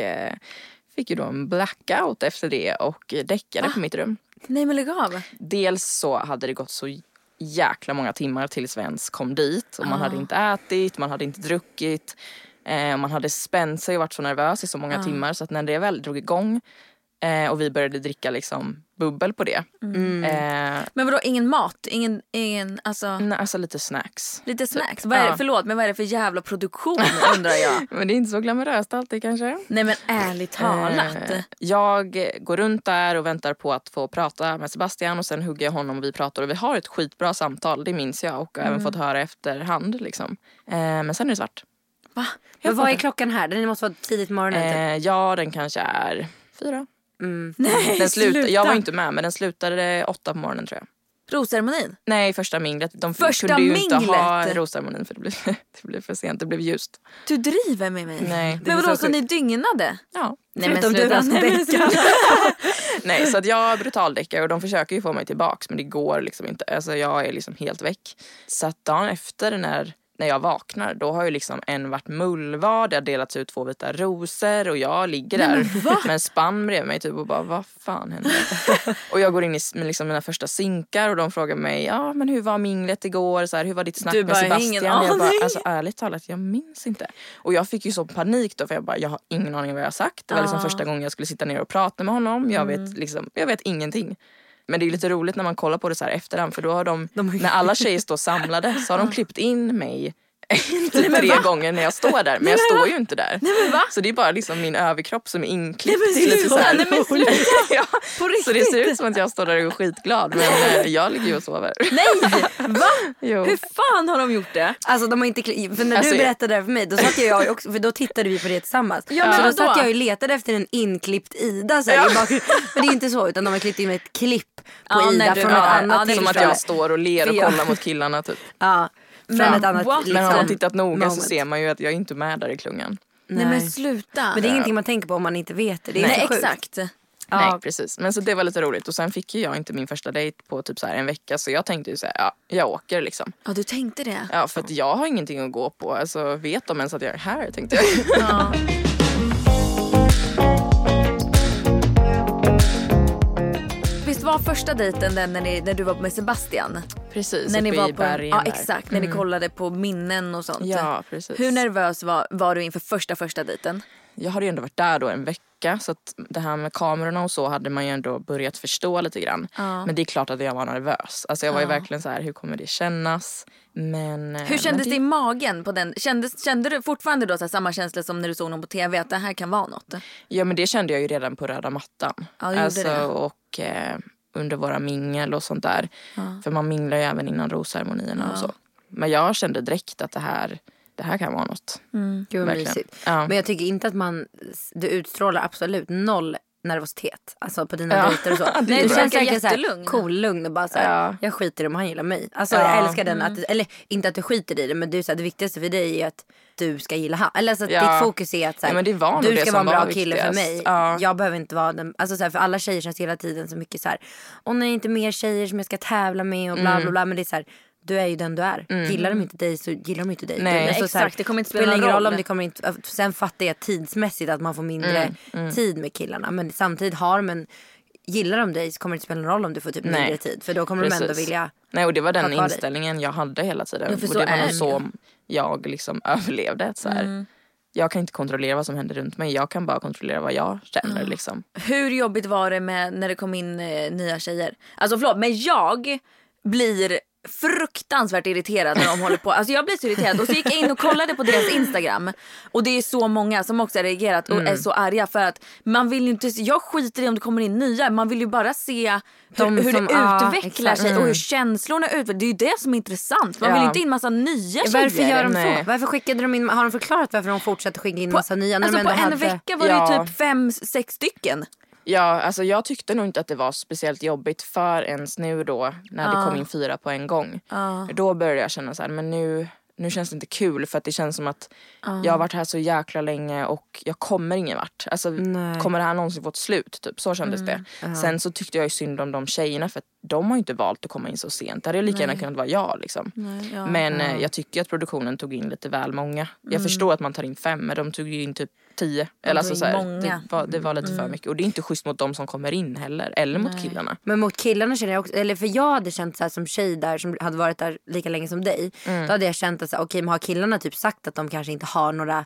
[SPEAKER 2] fick ju då en blackout efter det och däckade på mitt rum.
[SPEAKER 3] Nej men lägg av.
[SPEAKER 2] Dels så hade det gått så jäkla många timmar tills vi ens kom dit och man hade inte ätit, man hade inte druckit. Eh, man hade spänt sig och varit så nervös i så många timmar så att när det väl drog igång eh, och vi började dricka liksom bubbel på det. Eh,
[SPEAKER 3] Men vadå ingen mat? Ingen, ingen alltså
[SPEAKER 2] nej, alltså lite snacks.
[SPEAKER 3] lite snacks? Vad är det,
[SPEAKER 2] Ja.
[SPEAKER 3] förlåt men vad är det för jävla produktion undrar jag?
[SPEAKER 2] Men det är inte så glamoröst alltid kanske.
[SPEAKER 3] Nej men ärligt talat.
[SPEAKER 2] Eh, jag går runt där och väntar på att få prata med Sebastian och sen hugger jag honom och vi pratar och vi har ett skitbra samtal, det minns jag och har även fått höra efterhand. Liksom. Eh, men sen är det svart.
[SPEAKER 3] Va?
[SPEAKER 4] Men vad är klockan här? Den måste vara tidigt på morgonen. typ.
[SPEAKER 2] Eh, ja, den kanske är fyra.
[SPEAKER 3] Nej
[SPEAKER 2] Den sluta,
[SPEAKER 3] sluta.
[SPEAKER 2] jag var inte med men den slutade åtta på morgonen tror jag.
[SPEAKER 3] Rosceremonin?
[SPEAKER 2] Nej, första minglet. De
[SPEAKER 3] Första
[SPEAKER 2] kunde ju inte ha
[SPEAKER 3] minglet?
[SPEAKER 2] rosceremonin för det blev, det blev för sent. Det blev ljust.
[SPEAKER 3] Du driver med mig?
[SPEAKER 2] Nej.
[SPEAKER 3] Men vadå så ni dygnade?
[SPEAKER 2] Ja.
[SPEAKER 4] Nej men
[SPEAKER 3] Förutom du däckar.
[SPEAKER 2] Nej, så att jag brutaldäckar och de försöker ju få mig tillbaks men det går liksom inte. Alltså jag är liksom helt väck. Så att dagen efter när, när jag vaknar då har ju liksom en varit mullvad, det har delats ut två vita rosor och jag ligger där med en spann bredvid mig typ och bara vad fan hände? och jag går in i liksom mina första sinkar och de frågar mig ja men hur var minglet igår? Så här, hur var ditt snack
[SPEAKER 3] Du
[SPEAKER 2] med
[SPEAKER 3] bara,
[SPEAKER 2] Sebastian?
[SPEAKER 3] ingen
[SPEAKER 2] jag bara, alltså ärligt talat jag minns inte. Och jag fick ju så panik då för jag bara jag har ingen aning vad jag har sagt. Det var liksom första gången jag skulle sitta ner och prata med honom. Jag
[SPEAKER 3] Mm.
[SPEAKER 2] vet liksom, jag vet ingenting. Men det är lite roligt när man kollar på det så här efterhand för då har de, när alla tjejer står samlade så har de klippt in mig typ tre gånger när jag står där men jag står ju inte där. Så det är bara liksom min överkropp som är inklippt
[SPEAKER 3] men
[SPEAKER 2] till lite så här.
[SPEAKER 3] sluta, nej, men
[SPEAKER 2] ja,
[SPEAKER 3] På
[SPEAKER 2] Så det ser ut som att jag står där och är skitglad men eh, jag ligger ju och sover.
[SPEAKER 3] Nej! Va?
[SPEAKER 2] Jo.
[SPEAKER 3] Hur fan har de gjort det?
[SPEAKER 4] Alltså de har inte för när
[SPEAKER 2] Alltså,
[SPEAKER 4] du berättade det här för mig då satt jag ju också, för då tittade vi på det tillsammans.
[SPEAKER 3] Ja,
[SPEAKER 4] så då
[SPEAKER 3] vadå?
[SPEAKER 4] satt jag och letade efter en inklippt Ida så här, i bakgrunden. Men det är inte så utan de har klippt in ett klipp på
[SPEAKER 3] Ja,
[SPEAKER 4] Ida
[SPEAKER 3] du-
[SPEAKER 4] från
[SPEAKER 3] ja,
[SPEAKER 4] ett
[SPEAKER 3] ja,
[SPEAKER 4] annat
[SPEAKER 3] det är
[SPEAKER 2] Som att jag står och ler och
[SPEAKER 4] Ja.
[SPEAKER 2] kollar mot killarna typ.
[SPEAKER 4] Ja,
[SPEAKER 3] Men
[SPEAKER 4] ett annat
[SPEAKER 3] what?
[SPEAKER 2] Men har man
[SPEAKER 4] liksom,
[SPEAKER 2] tittat noga så
[SPEAKER 4] moment.
[SPEAKER 2] ser man ju att jag inte är med där i klungan.
[SPEAKER 3] Nej, men sluta.
[SPEAKER 4] Men det är ingenting man tänker på om man inte vet det. det är
[SPEAKER 3] Nej
[SPEAKER 4] så sjukt.
[SPEAKER 3] exakt.
[SPEAKER 2] Nej precis. Men så det var lite roligt. Och sen fick ju jag inte min första dejt på typ så här en vecka. Så jag tänkte ju så här, ja jag åker liksom.
[SPEAKER 3] Ja du tänkte det.
[SPEAKER 2] Ja för att jag har ingenting att gå på. Alltså vet de ens att jag är här tänkte jag.
[SPEAKER 3] Ja. var första dejten den när, ni, när du var med Sebastian?
[SPEAKER 2] Precis,
[SPEAKER 3] när ni var
[SPEAKER 2] i
[SPEAKER 3] på,
[SPEAKER 2] bergen
[SPEAKER 3] Ja exakt, när ni kollade på minnen och sånt.
[SPEAKER 2] Ja precis.
[SPEAKER 3] Hur nervös var, var du inför första första dejten?
[SPEAKER 2] Jag hade ju ändå varit där då en vecka. Så att det här med kamerorna och så hade man ju ändå börjat förstå lite grann. Men det är klart att jag var nervös. Alltså jag var ju verkligen så här, hur kommer det kännas? Men, eh,
[SPEAKER 3] Hur kändes
[SPEAKER 2] men
[SPEAKER 3] det i magen på den? Kändes, kände du fortfarande då samma känsla som när du såg någon på tv att det här kan vara något?
[SPEAKER 2] Ja men det kände jag ju redan på röda mattan.
[SPEAKER 3] Ja,
[SPEAKER 2] alltså,
[SPEAKER 3] det.
[SPEAKER 2] Och eh, under våra mingel och sånt där. För man minglar ju även innan rosceremonierna och så. Men jag kände direkt att det här, det här kan vara något.
[SPEAKER 4] Gud vad mysigt.
[SPEAKER 2] Ja.
[SPEAKER 4] Men jag tycker inte att man, du utstrålar absolut noll nervositet. Alltså på dina
[SPEAKER 2] Ja.
[SPEAKER 4] dejter och så.
[SPEAKER 2] Det är
[SPEAKER 4] du känns verkligen såhär cool, lugn och bara såhär,
[SPEAKER 2] Ja.
[SPEAKER 4] jag skiter om han gillar mig. Alltså
[SPEAKER 2] Ja.
[SPEAKER 4] jag älskar den, att, eller inte att du skiter i det men du, är såhär, det viktigaste för dig är att du ska gilla han. Eller alltså att
[SPEAKER 2] Ja.
[SPEAKER 4] ditt fokus är att såhär,
[SPEAKER 2] Ja,
[SPEAKER 4] du ska vara en bra kille för mig.
[SPEAKER 2] Ja.
[SPEAKER 4] Jag behöver inte vara den, alltså såhär, för alla tjejer känns hela tiden så mycket såhär, åh nej inte mer tjejer som jag ska tävla med och bla
[SPEAKER 2] Mm.
[SPEAKER 4] bla bla. Men det är såhär, du är ju den du är. Gillar de inte dig så gillar de inte dig.
[SPEAKER 2] Nej.
[SPEAKER 4] Alltså, här,
[SPEAKER 3] exakt. Det kommer inte spela någon
[SPEAKER 4] roll
[SPEAKER 3] roll.
[SPEAKER 4] om det kommer inte, sen fattar jag tidsmässigt att man får mindre
[SPEAKER 2] Mm,
[SPEAKER 4] tid med killarna. Men samtidigt har de en, gillar de dig så kommer det inte spela någon roll om du får typ
[SPEAKER 2] Nej.
[SPEAKER 4] mindre tid. För då kommer de ändå
[SPEAKER 2] Precis.
[SPEAKER 4] vilja
[SPEAKER 2] Nej och det var den
[SPEAKER 4] kvar dig.
[SPEAKER 2] inställningen jag hade hela tiden.
[SPEAKER 3] Ja,
[SPEAKER 2] och det var nog så jag liksom överlevde. Så.
[SPEAKER 3] Mm.
[SPEAKER 2] Jag kan inte kontrollera vad som händer runt mig. Jag kan bara kontrollera vad jag känner. Liksom.
[SPEAKER 3] Hur jobbigt var det med när det kom in eh, nya tjejer? Alltså förlåt men jag blir fruktansvärt irriterad när de håller på. Alltså jag blir så irriterad. Och så gick jag in och kollade på deras Instagram. Och det är så många som också har reagerat och är så arga för att man vill inte, jag skiter i om det kommer in nya. Man vill ju bara se hur,
[SPEAKER 5] De
[SPEAKER 3] hur
[SPEAKER 5] som-
[SPEAKER 3] det
[SPEAKER 5] ja,
[SPEAKER 3] utvecklar
[SPEAKER 5] exakt.
[SPEAKER 3] sig och
[SPEAKER 5] Mm.
[SPEAKER 3] hur känslorna utvecklas. Det är ju det som är intressant. Man vill
[SPEAKER 2] Ja.
[SPEAKER 3] inte in massa nya
[SPEAKER 5] Varför gör de så? Varför skickade de in, har de förklarat varför de fortsätter skicka in
[SPEAKER 3] På,
[SPEAKER 5] massa nya? När
[SPEAKER 3] alltså på en
[SPEAKER 5] hade...
[SPEAKER 3] vecka var det
[SPEAKER 2] Ja.
[SPEAKER 3] typ fem, sex stycken.
[SPEAKER 2] Ja, alltså jag tyckte nog inte att det var speciellt jobbigt förrän nu då när det kom in fyra på en gång. Då började jag känna så här, men nu, nu känns det inte kul för att det känns som att jag har varit här så jäkla länge och jag kommer ingen vart. Alltså, kommer det här någonsin få ett slut? Typ. Så kändes det. Sen så tyckte jag ju synd om de tjejerna för att de har ju inte valt att komma in så sent. Det hade lika gärna kunnat vara jag. Liksom. men eh, jag tycker att produktionen tog in lite väl många. Jag förstår att man tar in fem men de tog ju in typ tio. Eller
[SPEAKER 3] tog
[SPEAKER 2] alltså,
[SPEAKER 3] in
[SPEAKER 2] så här,
[SPEAKER 3] många.
[SPEAKER 2] det, var, det var lite för mycket. Och det är inte schysst mot de som kommer in heller. Eller mot killarna.
[SPEAKER 5] Men mot killarna känner jag också, eller för jag hade känt så här som tjej där som hade varit där lika länge som dig.
[SPEAKER 2] Mm.
[SPEAKER 5] Då hade jag känt att så här, okej men har killarna typ sagt att de kanske inte har några,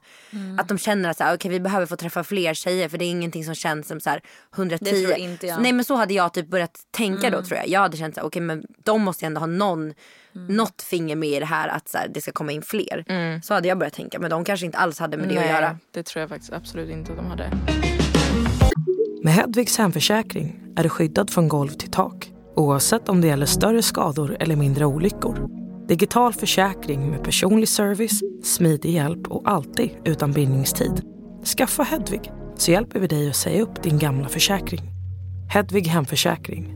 [SPEAKER 5] att de känner att så här, okej vi behöver få träffa fler tjejer för det är ingenting som känns som så här 110.
[SPEAKER 3] Det tror inte jag.
[SPEAKER 5] Nej men så hade jag typ börjat tänka då tror jag. Jag hade känt så här, okej men de måste ändå ha någon, något finger med i det här att så här, det ska komma in fler. Så hade jag börjat tänka men de kanske inte alls hade med det att göra.
[SPEAKER 2] det tror jag faktiskt absolut inte att de hade.
[SPEAKER 1] Med Hedvigs hemförsäkring är du skyddad från golv till tak oavsett om det gäller större skador eller mindre olyckor. Digital försäkring med personlig service, smidig hjälp och alltid utan bindningstid. Skaffa Hedvig så hjälper vi dig att säga upp din gamla försäkring. Hedvig hemförsäkring,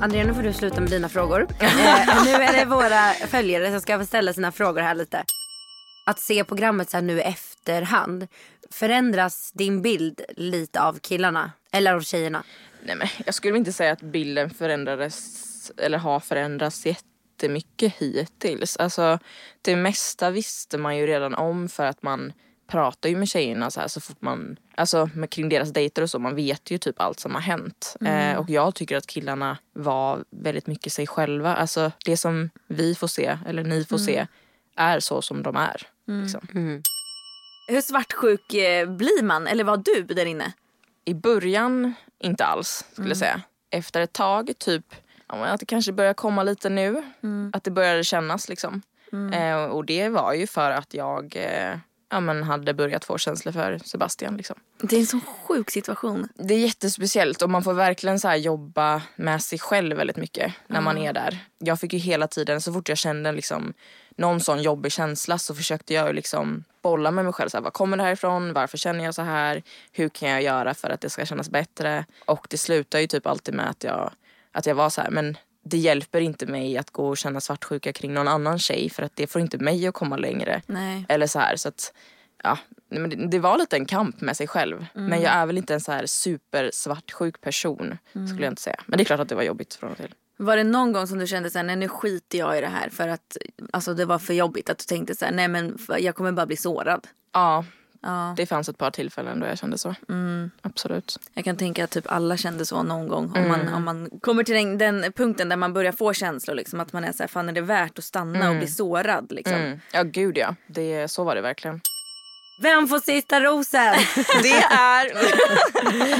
[SPEAKER 5] Andrea, nu får du sluta med dina frågor. eh, nu är det våra följare som ska få ställa sina frågor här lite. Att se programmet så här nu i efterhand, förändras din bild lite av killarna? Eller av tjejerna?
[SPEAKER 2] Nej, men jag skulle inte säga att bilden förändrades eller har förändrats jättemycket hittills. Alltså, det mesta visste man ju redan om för att man pratar ju med tjejerna så här så fort man, alltså med, kring deras dejter och så, man vet ju typ allt som har hänt. Eh, och jag tycker att killarna var väldigt mycket sig själva. Alltså det som vi får se, eller ni får se, är så som de är. Liksom.
[SPEAKER 3] Hur svartsjuk eh, blir man? Eller var du där inne?
[SPEAKER 2] I början inte alls skulle jag säga. Efter ett tag, typ att det kanske börjar komma lite nu. Att det började kännas liksom. Eh, och det var ju för att jag eh, ja, men hade börjat få känslor för Sebastian. Liksom.
[SPEAKER 3] Det är en sån sjuk situation.
[SPEAKER 2] Det är jättespeciellt och man får verkligen så jobba med sig själv väldigt mycket när man är där. Jag fick ju hela tiden, så fort jag kände liksom någon sån jobbig känsla så försökte jag liksom bolla med mig själv. Så här, var kommer det här ifrån? Varför känner jag så här? Hur kan jag göra för att det ska kännas bättre? Och det slutar ju typ alltid med att jag, att jag var så här, men det hjälper inte mig att gå och känna svartsjuka kring någon annan tjej för att det får inte mig att komma längre.
[SPEAKER 3] Nej.
[SPEAKER 2] Eller så här så att ja, men det, var lite en kamp med sig själv. Men jag är väl inte en så här super svartsjuk person skulle jag inte säga. Men det är klart att det var jobbigt från och till.
[SPEAKER 3] Var det någon gång som du kände så här, nej nu skiter jag i det här för att alltså, det var för jobbigt? Att du tänkte så här, nej men jag kommer bara bli sårad.
[SPEAKER 2] Ja,
[SPEAKER 3] Ja.
[SPEAKER 2] det fanns ett par tillfällen då jag kände så. Absolut.
[SPEAKER 3] Jag kan tänka att typ alla kände så någon gång. Om, man, om man kommer till den, den punkten där man börjar få känslor. Liksom, att man är så här, fan är det värt att stanna och bli sårad? Liksom.
[SPEAKER 2] Mm. Ja gud ja, det, så var det verkligen.
[SPEAKER 5] Vem får sista rosen?
[SPEAKER 2] Det är...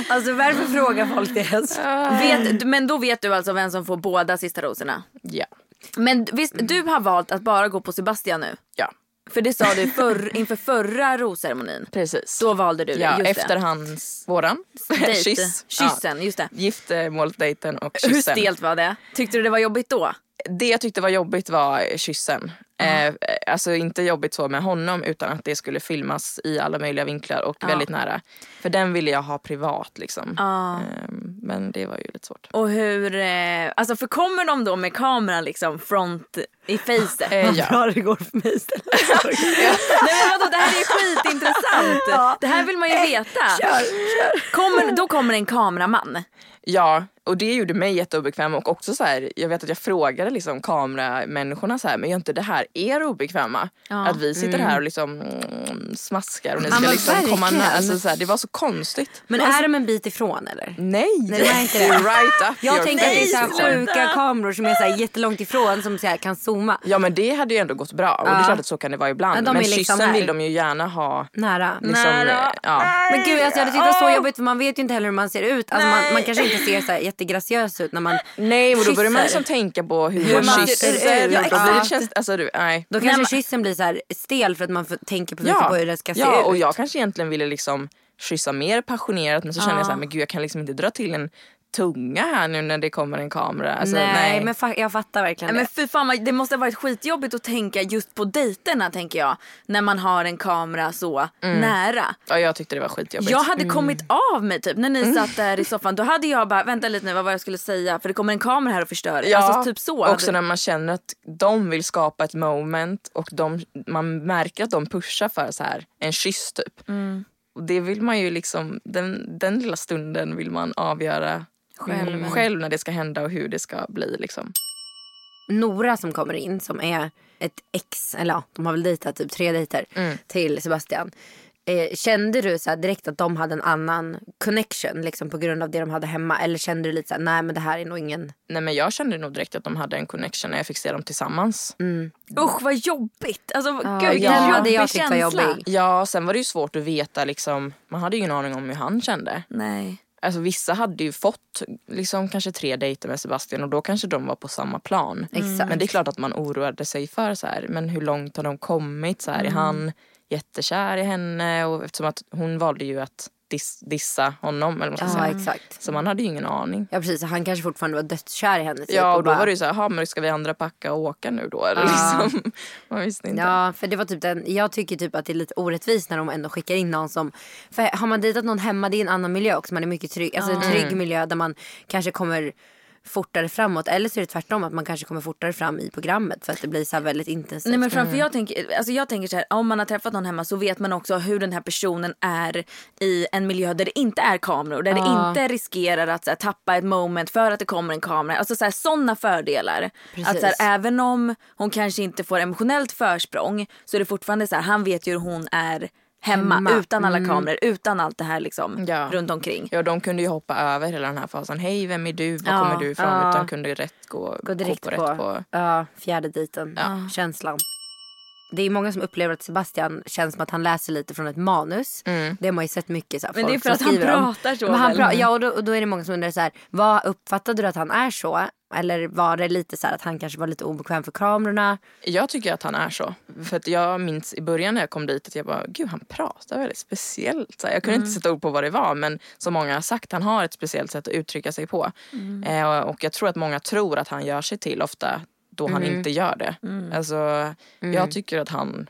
[SPEAKER 5] alltså varför frågar folk det ens?
[SPEAKER 3] Vet, men då vet du alltså vem som får båda sista rosorna.
[SPEAKER 2] ja.
[SPEAKER 3] Men visst, du har valt att bara gå på Sebastian nu?
[SPEAKER 2] ja,
[SPEAKER 3] För det sa du förr, inför förra rosceremonin.
[SPEAKER 2] precis.
[SPEAKER 3] Då valde du
[SPEAKER 2] ja,
[SPEAKER 3] just
[SPEAKER 2] efter
[SPEAKER 3] det.
[SPEAKER 2] hans, våran kyss.
[SPEAKER 3] Kyssen, just det.
[SPEAKER 2] Ja. Giftermålsdejten och
[SPEAKER 3] Hur
[SPEAKER 2] kyssen.
[SPEAKER 3] stelt var det? Tyckte du det var jobbigt då?
[SPEAKER 2] Det jag tyckte var jobbigt var kyssen. Eh, alltså inte jobbigt så med honom utan att det skulle filmas i alla möjliga vinklar och väldigt nära. För den ville jag ha privat liksom. Eh, men det var ju lite svårt.
[SPEAKER 3] Och hur, eh, alltså för kommer de då med kameran liksom front, I facet.
[SPEAKER 2] Eh, ja.
[SPEAKER 4] Bra det går för mig istället.
[SPEAKER 3] Nej men vadå det här är skitintressant. Det här vill man ju veta. Kommer, då kommer en kameraman.
[SPEAKER 2] Ja, och det gjorde mig jätteobekväm och också så här, jag vet att jag frågade liksom kameramänniskorna så här, men gör inte det här er obekväma?
[SPEAKER 3] Ja.
[SPEAKER 2] Att vi sitter här och liksom mm, smaskar och ni
[SPEAKER 4] Ja,
[SPEAKER 2] ska
[SPEAKER 4] men
[SPEAKER 2] liksom komma
[SPEAKER 4] verkligen.
[SPEAKER 2] nära. Alltså, så här, det var så konstigt.
[SPEAKER 4] Men är de en bit ifrån eller?
[SPEAKER 2] Nej!
[SPEAKER 4] Nej, det är inte det.
[SPEAKER 2] right up
[SPEAKER 4] Jag tänker att det är så här sjuka kameror som är så här jättelångt ifrån som så här kan zooma
[SPEAKER 2] Ja men det hade ju ändå gått bra och det är
[SPEAKER 4] Ja.
[SPEAKER 2] klart att så kan det vara ibland.
[SPEAKER 4] Ja, de
[SPEAKER 2] men
[SPEAKER 4] liksom
[SPEAKER 2] kyssen
[SPEAKER 4] här.
[SPEAKER 2] vill de ju gärna ha.
[SPEAKER 4] nära.
[SPEAKER 2] Liksom,
[SPEAKER 3] Nära.
[SPEAKER 2] Ja.
[SPEAKER 4] Men gud alltså, jag hade tyckt det var så jobbigt för man vet ju inte heller hur man ser ut. Alltså, man, man kanske inte ser så här jättegraciös ut när man
[SPEAKER 2] Nej och då börjar man liksom tänka på hur,
[SPEAKER 4] Hur
[SPEAKER 2] man kysser.
[SPEAKER 4] ser ut.
[SPEAKER 2] Ja,
[SPEAKER 4] Ja.
[SPEAKER 2] det känns, alltså, du, nej.
[SPEAKER 4] Då kanske kyssen blir så här stel för att man tänker på,
[SPEAKER 2] Ja,
[SPEAKER 4] på hur det ska se
[SPEAKER 2] ja
[SPEAKER 4] ut.
[SPEAKER 2] och jag kanske egentligen ville liksom kyssa mer passionerat men så känner jag så här,
[SPEAKER 4] Ja.
[SPEAKER 2] men gud jag kan liksom inte dra till en tunga här nu när det kommer en kamera. Alltså,
[SPEAKER 4] nej,
[SPEAKER 2] nej,
[SPEAKER 4] men fa- jag fattar verkligen
[SPEAKER 3] Nej,
[SPEAKER 4] det.
[SPEAKER 3] men fy fan, det måste ha varit skitjobbigt att tänka just på dejterna tänker jag. När man har en kamera så nära.
[SPEAKER 2] Ja, jag tyckte det var skitjobbigt.
[SPEAKER 3] Jag hade kommit av mig typ när ni satt där i soffan. Då hade jag bara, vänta lite nu vad var jag skulle säga för det kommer en kamera här och förstör.
[SPEAKER 2] Ja,
[SPEAKER 3] alltså typ så.
[SPEAKER 2] också när man känner att de vill skapa ett moment och de, man märker att de pushar för så här en kyss typ.
[SPEAKER 3] Mm.
[SPEAKER 2] Och det vill man ju liksom, den, den lilla stunden vill man avgöra själv. själv när det ska hända och hur det ska bli liksom.
[SPEAKER 4] Nora som kommer in som är ett ex, eller ja, de har väl dejtat typ tre dejter
[SPEAKER 2] Mm.
[SPEAKER 4] till Sebastian. Eh, kände du så direkt att de hade en annan connection liksom på grund av det de hade hemma? Eller kände du lite så här, nej men det här är nog ingen...
[SPEAKER 2] Nej men jag kände nog direkt att de hade en connection när jag fick se dem tillsammans.
[SPEAKER 3] Usch vad jobbigt. Alltså
[SPEAKER 4] Ja,
[SPEAKER 3] gud,
[SPEAKER 4] den
[SPEAKER 3] vilken
[SPEAKER 4] hade jag
[SPEAKER 3] jobbig
[SPEAKER 4] tyckt var
[SPEAKER 3] känsla.
[SPEAKER 4] jobbig.
[SPEAKER 2] Ja, sen var det ju svårt att veta liksom, man hade ju ingen aning om hur han kände.
[SPEAKER 3] Nej.
[SPEAKER 2] Alltså vissa hade ju fått liksom kanske tre dejter med Sebastian och då kanske de var på samma plan.
[SPEAKER 4] Exakt.
[SPEAKER 2] Men det är klart att man oroade sig för så här, men hur långt har de kommit? Så här, Är han jättekär i henne? Och eftersom att hon valde ju att dis, dissa honom. Eller vad man ska
[SPEAKER 4] Ja
[SPEAKER 2] säga.
[SPEAKER 4] exakt.
[SPEAKER 2] Så man hade ju ingen aning.
[SPEAKER 4] Ja precis, han kanske fortfarande var dödskär i henne. typ,
[SPEAKER 2] Ja och då
[SPEAKER 4] bara-
[SPEAKER 2] var det ju så här, "Jaha, men ska vi andra packa och åka nu då? Eller
[SPEAKER 4] Ja.
[SPEAKER 2] liksom, man visste inte.
[SPEAKER 4] Ja, för det var typ den, jag tycker typ att det är lite orättvist när de ändå skickar in någon som, för har man dejtat någon hemma det är en annan miljö också, man är mycket trygg, alltså en trygg miljö där man kanske kommer fortare framåt eller så är det tvärtom att man kanske kommer fortare fram i programmet för att det blir så här väldigt intensivt.
[SPEAKER 3] Nej men framför jag tänker, alltså jag tänker så här, om man har träffat någon hemma så vet man också hur den här personen är i en miljö där det inte är kameror, där det
[SPEAKER 4] Ja.
[SPEAKER 3] inte riskerar att så här, tappa ett moment för att det kommer en kamera. Alltså så här, sådana fördelar.
[SPEAKER 4] Precis.
[SPEAKER 3] Att så här, även om hon kanske inte får emotionellt försprång så är det fortfarande så här, han vet ju hur hon är hemma,
[SPEAKER 4] Hemma.
[SPEAKER 3] utan alla kameror, utan allt det här liksom
[SPEAKER 2] Ja.
[SPEAKER 3] runt omkring.
[SPEAKER 2] Ja, de kunde ju hoppa över hela den här fasen. Hej, vem är du? Var
[SPEAKER 3] Ja,
[SPEAKER 2] kommer du ifrån?
[SPEAKER 4] ja.
[SPEAKER 2] Utan kunde rätt gå,
[SPEAKER 4] Gå direkt
[SPEAKER 2] gå
[SPEAKER 4] på,
[SPEAKER 2] rätt på.
[SPEAKER 4] Ja, fjärde dejten,
[SPEAKER 2] Ja.
[SPEAKER 4] känslan. Det är många som upplever att Sebastian känns som att han läser lite från ett manus. Det har man ju sett mycket så här,
[SPEAKER 3] Men det är för att han
[SPEAKER 4] skriver om.
[SPEAKER 3] pratar så
[SPEAKER 4] Men han pra- ja och då, och då är det många som undrar så här, vad uppfattade du att han är så? Eller var det lite så här att han kanske var lite obekväm för kamerorna?
[SPEAKER 2] Jag tycker att han är så. För att jag minns i början när jag kom dit att jag bara, gud han pratar väldigt speciellt. Så jag kunde inte sätta ord på vad det var men som många har sagt, han har ett speciellt sätt att uttrycka sig på. Eh, och jag tror att många tror att han gör sig till ofta då han inte gör det. Alltså, jag tycker att han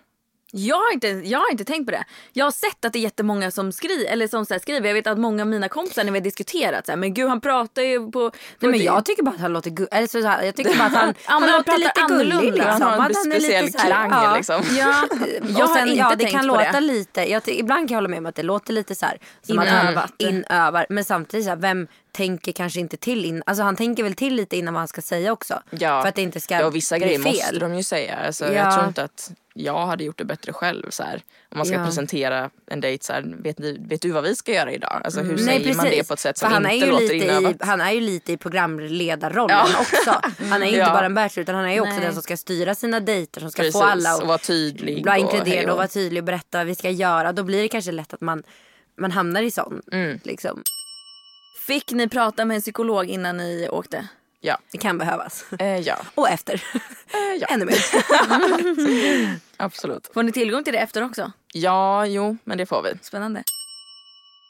[SPEAKER 3] Jag har, inte, jag har inte tänkt på det. Jag har sett att det är jättemånga som, skri, eller som så skriver. Jag vet att många av mina kompisar när vi har diskuterat så här, men gud han pratar ju på...
[SPEAKER 4] Nej, men jag tycker bara att han låter gullig. Eller så här, jag tycker bara att han,
[SPEAKER 3] Ja,
[SPEAKER 4] han
[SPEAKER 3] han
[SPEAKER 4] låter lite gullig. Liksom.
[SPEAKER 2] Han har en speciell klang,
[SPEAKER 4] ja.
[SPEAKER 2] liksom.
[SPEAKER 3] Ja, jag
[SPEAKER 4] och
[SPEAKER 3] har
[SPEAKER 4] sen,
[SPEAKER 3] inte
[SPEAKER 4] ja, det
[SPEAKER 3] tänkt
[SPEAKER 4] kan
[SPEAKER 3] på
[SPEAKER 4] låta
[SPEAKER 3] det.
[SPEAKER 4] lite, jag ibland kan jag hålla med om att det låter lite så här, som att han
[SPEAKER 3] Inövat.
[SPEAKER 4] inövar. Men samtidigt, så här, vem tänker kanske inte till? In, alltså han tänker väl till lite innan vad han ska säga också.
[SPEAKER 2] Ja.
[SPEAKER 4] För att det inte ska
[SPEAKER 2] Ja, och vissa grejer
[SPEAKER 4] fel.
[SPEAKER 2] måste de ju säga. Alltså,
[SPEAKER 4] Ja.
[SPEAKER 2] Jag tror inte att jag hade gjort det bättre själv. Så här. Om man ska
[SPEAKER 4] Ja.
[SPEAKER 2] presentera en dejt så här, vet, ni, vet du vad vi ska göra idag? Alltså, hur
[SPEAKER 4] Mm. Nej,
[SPEAKER 2] säger man det på ett sätt som
[SPEAKER 4] han är
[SPEAKER 2] inte
[SPEAKER 4] ju
[SPEAKER 2] låter
[SPEAKER 4] lite
[SPEAKER 2] inövat?
[SPEAKER 4] i, Han är ju lite i programledarrollen
[SPEAKER 2] Ja.
[SPEAKER 4] också. Han är ju inte
[SPEAKER 2] Ja.
[SPEAKER 4] bara en bachelor utan han är ju också
[SPEAKER 3] Nej.
[SPEAKER 4] den som ska styra sina dejter. Som ska
[SPEAKER 2] Precis,
[SPEAKER 4] få alla
[SPEAKER 2] och vara tydlig.
[SPEAKER 4] bli
[SPEAKER 2] och
[SPEAKER 4] inkluderad
[SPEAKER 2] hej
[SPEAKER 4] och vara tydlig och berätta vad vi ska göra. Då blir det kanske lätt att man, man hamnar i sån.
[SPEAKER 2] Mm.
[SPEAKER 4] Liksom.
[SPEAKER 3] Fick ni prata med en psykolog innan ni åkte?
[SPEAKER 2] Ja.
[SPEAKER 4] Det kan behövas.
[SPEAKER 2] Eh, ja,
[SPEAKER 4] Och efter.
[SPEAKER 2] eh, ja.
[SPEAKER 4] Ännu mer.
[SPEAKER 2] absolut.
[SPEAKER 3] Får ni tillgång till det efter också?
[SPEAKER 2] Ja, jo, men det får vi.
[SPEAKER 3] Spännande.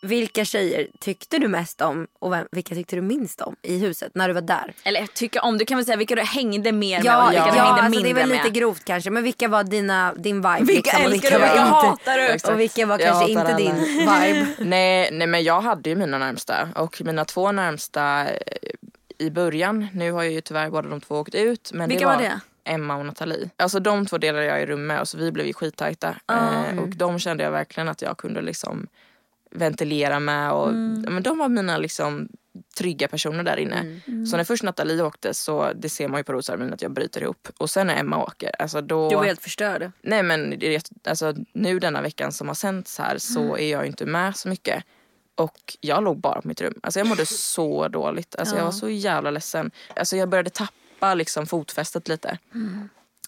[SPEAKER 4] Vilka tjejer tyckte du mest om och vem, vilka tyckte du minst om i huset när du var där?
[SPEAKER 3] Eller tycka om, du kan väl säga vilka du hängde mer med
[SPEAKER 4] Ja,
[SPEAKER 3] och vilka
[SPEAKER 4] ja,
[SPEAKER 3] du hängde
[SPEAKER 4] alltså det är
[SPEAKER 3] mindre
[SPEAKER 4] väl lite med.
[SPEAKER 3] med.
[SPEAKER 4] grovt kanske men vilka var dina, din vibe?
[SPEAKER 3] Vilka
[SPEAKER 4] liksom, och
[SPEAKER 3] älskar du,
[SPEAKER 4] var
[SPEAKER 3] vilka
[SPEAKER 4] inte-
[SPEAKER 3] hatar du?
[SPEAKER 2] Exakt.
[SPEAKER 4] Och vilka var
[SPEAKER 2] Jag
[SPEAKER 4] kanske inte
[SPEAKER 2] alla.
[SPEAKER 4] din vibe?
[SPEAKER 2] Nej, nej, men jag hade ju mina närmsta och mina två närmsta i början, nu har ju tyvärr båda de två åkt ut. Men
[SPEAKER 3] Vilka
[SPEAKER 2] det
[SPEAKER 3] var
[SPEAKER 2] var,
[SPEAKER 3] det?
[SPEAKER 2] Emma och Nathalie. Alltså de två delade jag i rum med och så vi blev ju skittajta. Eh, och de kände jag verkligen att jag kunde liksom ventilera med. Och, men de var mina liksom trygga personer där inne. Så när först Nathalie åkte så det ser man ju på Rosarmin att jag bryter ihop. Och sen när Emma åker, alltså då...
[SPEAKER 3] Du var helt förstörd.
[SPEAKER 2] Nej men alltså, nu denna veckan som har sänts här så är jag inte med så mycket. Och jag låg bara på mitt rum. Alltså jag mådde så dåligt. Alltså jag var så jävla ledsen. Alltså jag började tappa liksom fotfästet lite.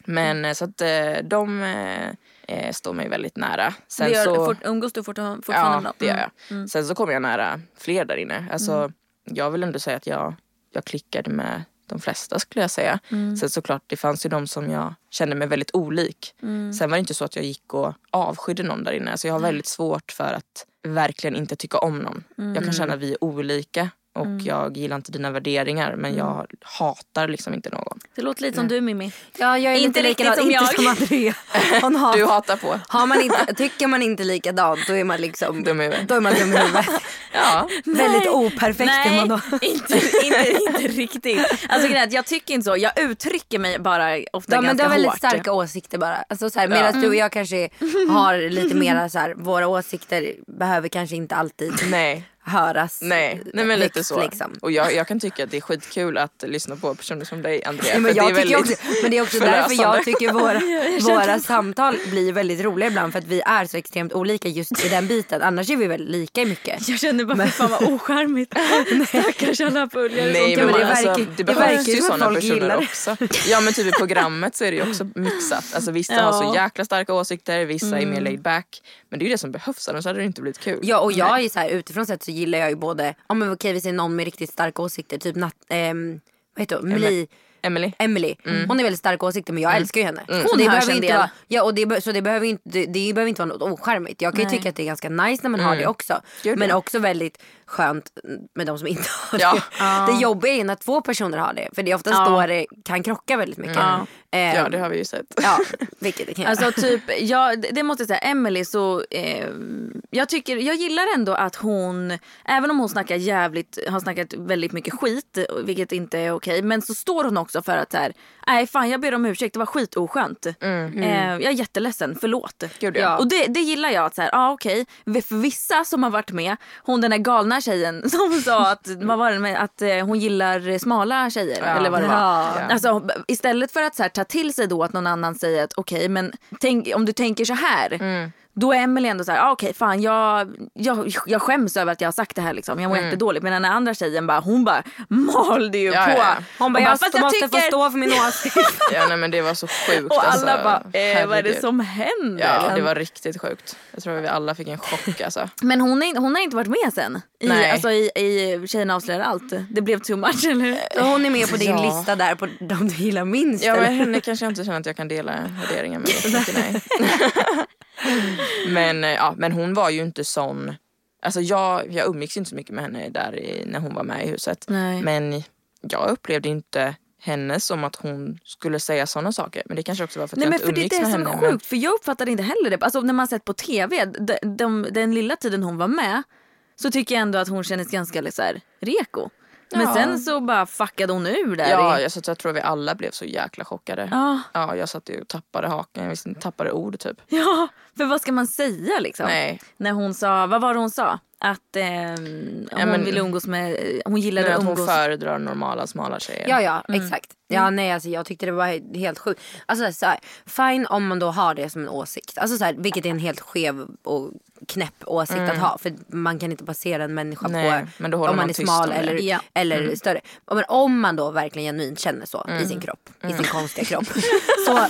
[SPEAKER 2] Men eh, så att eh, de eh, eh, står mig väldigt nära. Sen
[SPEAKER 3] Det gör,
[SPEAKER 2] så,
[SPEAKER 3] fort, umgås du fortfarande fortfarande med
[SPEAKER 2] ja,
[SPEAKER 3] dem?
[SPEAKER 2] det gör jag. Sen så kommer jag nära fler där inne. Alltså, Jag vill ändå säga att jag, jag klickade med de flesta skulle jag säga. Sen såklart det fanns ju de som jag kände mig väldigt olik. Sen var det inte så att jag gick och avskydde någon där inne. Alltså jag har väldigt svårt för att verkligen inte tycka om någon. Jag kan känna att vi är olika och jag gillar inte dina värderingar men jag hatar liksom inte någon.
[SPEAKER 3] Det låter lite som du Mimmi.
[SPEAKER 4] Ja, jag är
[SPEAKER 3] Inte
[SPEAKER 4] likadan.
[SPEAKER 3] som
[SPEAKER 4] inte
[SPEAKER 3] jag.
[SPEAKER 4] som Andrea. Hon har,
[SPEAKER 2] Du hatar på.
[SPEAKER 4] har man inte, tycker man inte likadant då är man liksom
[SPEAKER 2] Dum i huvudet.
[SPEAKER 4] då är man dum i huvudet.
[SPEAKER 2] Ja.
[SPEAKER 4] Väldigt operfekt är man då.
[SPEAKER 3] inte, inte, inte riktigt. Alltså grejen jag tycker inte så. Jag uttrycker mig bara ofta
[SPEAKER 4] Ja, men
[SPEAKER 3] ganska
[SPEAKER 4] du har väldigt
[SPEAKER 3] hårt.
[SPEAKER 4] starka åsikter bara. Alltså, så här, medan du och jag kanske har lite mera så här, våra åsikter behöver kanske inte alltid
[SPEAKER 2] Nej.
[SPEAKER 4] Höras
[SPEAKER 2] Nej, nej men lite så.
[SPEAKER 4] Liksom.
[SPEAKER 2] Och jag, jag kan tycka att det är skitkul att lyssna på personer som dig Andrea.
[SPEAKER 4] Ja, men,
[SPEAKER 2] för
[SPEAKER 4] jag
[SPEAKER 2] det är väldigt
[SPEAKER 4] också, men det är också därför jag tycker våra, våra samtal blir väldigt roliga ibland för att vi är så extremt olika just i den biten. Annars är vi väldigt lika i mycket.
[SPEAKER 3] Jag känner bara, fy fan vad ocharmigt. Stackars alla följare.
[SPEAKER 2] Nej
[SPEAKER 3] som
[SPEAKER 2] men
[SPEAKER 3] kan
[SPEAKER 4] det
[SPEAKER 2] alltså,
[SPEAKER 4] verkar-
[SPEAKER 2] det behövs ju sådana
[SPEAKER 4] gillar
[SPEAKER 2] personer också. Ja men typ i programmet så är det ju också mixat. Alltså vissa
[SPEAKER 3] Ja.
[SPEAKER 2] har så jäkla starka åsikter, vissa är mer laid back. Men det är ju det som behövs annars hade det inte blivit kul.
[SPEAKER 4] Ja och jag är så här, utifrån sett så gillar jag ju både, ja men okej vi säger någon med riktigt starka åsikter, typ Nat, ehm, vad heter hon, Meli,
[SPEAKER 2] Emily.
[SPEAKER 4] Emily. Hon är väldigt starka åsikter men jag älskar ju henne.
[SPEAKER 3] Hon
[SPEAKER 4] Så det behöver inte vara, ja, och det, be- så det behöver inte, det, det behöver inte vara något ocharmigt. Jag kan ju tycka att det är ganska nice när man har det också.
[SPEAKER 2] Gud,
[SPEAKER 4] men också väldigt skönt med de som inte har det.
[SPEAKER 2] Ja.
[SPEAKER 4] Det jobbiga är när två personer har det. För det är oftast
[SPEAKER 3] Ja.
[SPEAKER 4] då det kan krocka väldigt mycket. Ehm,
[SPEAKER 2] Ja det har vi ju sett.
[SPEAKER 4] ja, vilket det kan göra.
[SPEAKER 3] Alltså typ, jag, det måste jag säga, Emily så, eh, jag tycker, jag gillar ändå att hon, även om hon snackar jävligt, har snackat väldigt mycket skit, vilket inte är okej, men så står hon också för att så här, nej fan jag ber om ursäkt, det var skitoskönt. Eh, jag är jätteledsen, förlåt.
[SPEAKER 2] Gud, ja.
[SPEAKER 3] Och det, det gillar jag, att så här, ah, okej, för vissa som har varit med, hon den där galna tjejen som sa att, vad var det med, att eh, hon gillar smala tjejer, eller vad det var.
[SPEAKER 4] Ja.
[SPEAKER 3] Alltså, istället för att så här, ta till sig då att någon annan säger att okej men tänk, om du tänker så här. Då är Emelie ändå så här, ah, okej fan jag, jag, jag skäms över att jag har sagt det här liksom. Jag mår jättedåligt. Medan den andra tjejen bara, hon bara malde ju
[SPEAKER 2] Ja,
[SPEAKER 3] på.
[SPEAKER 2] ja, ja.
[SPEAKER 4] hon bara, jag
[SPEAKER 3] fast jag
[SPEAKER 4] måste få
[SPEAKER 3] tycker-
[SPEAKER 4] stå för min åsikt.
[SPEAKER 2] Ja nej men det var så sjukt
[SPEAKER 3] Och alla
[SPEAKER 2] alltså.
[SPEAKER 3] bara, eh, vad är det som händer?
[SPEAKER 2] Ja det var riktigt sjukt. Jag tror vi alla fick en chock alltså.
[SPEAKER 3] Men hon, är, hon har inte varit med sen. I,
[SPEAKER 2] Nej.
[SPEAKER 3] alltså i, i Tjejerna avslöjar allt. Det blev too much eller?
[SPEAKER 4] Så hon är med på din
[SPEAKER 2] Ja.
[SPEAKER 4] lista där på de du gillar minst.
[SPEAKER 2] Ja men henne kanske jag inte känner att jag kan dela värderingar med. Nej. men, eh, ja, men hon var ju inte sån. Alltså jag, jag umgicks inte så mycket med henne där i, när hon var med i huset.
[SPEAKER 3] Nej.
[SPEAKER 2] Men jag upplevde inte henne som att hon skulle säga såna saker. Men det kanske också var för att
[SPEAKER 3] Nej
[SPEAKER 2] jag
[SPEAKER 3] men
[SPEAKER 2] inte
[SPEAKER 3] för det är
[SPEAKER 2] umgicks
[SPEAKER 3] det
[SPEAKER 2] med
[SPEAKER 3] som
[SPEAKER 2] henne.
[SPEAKER 3] är
[SPEAKER 2] men-
[SPEAKER 3] sjukt för jag uppfattade inte heller det. Alltså när man sett på tv, de, de, den lilla tiden hon var med så tycker jag ändå att hon kändes ganska så här, reko. Men
[SPEAKER 2] Ja.
[SPEAKER 3] sen så bara fuckade hon ur där.
[SPEAKER 2] Ja, jag, så jag tror vi alla blev så jäkla chockade.
[SPEAKER 3] ja,
[SPEAKER 2] Ja, jag satt ju och tappade hakan, jag visste tappade ord typ.
[SPEAKER 3] ja, för vad ska man säga liksom?
[SPEAKER 2] Nej.
[SPEAKER 3] När hon sa, vad var det hon sa? Att ehm, hon
[SPEAKER 2] men-
[SPEAKER 3] ville umgås med, hon gillade att
[SPEAKER 2] att hon
[SPEAKER 3] umgås.
[SPEAKER 2] föredrar normala smala tjejer.
[SPEAKER 4] Ja, ja, exakt. Ja, nej, alltså, jag tyckte det var he- helt sjukt. Alltså, så här, fine om man då har det som en åsikt. Alltså, så här, vilket är en helt skev och knäpp åsikt att ha. För man kan inte basera en människa
[SPEAKER 2] Nej,
[SPEAKER 4] på om man är smal eller,
[SPEAKER 3] Ja.
[SPEAKER 4] eller större. Men om man då verkligen genuint känner så i sin kropp, i sin konstiga kropp. så,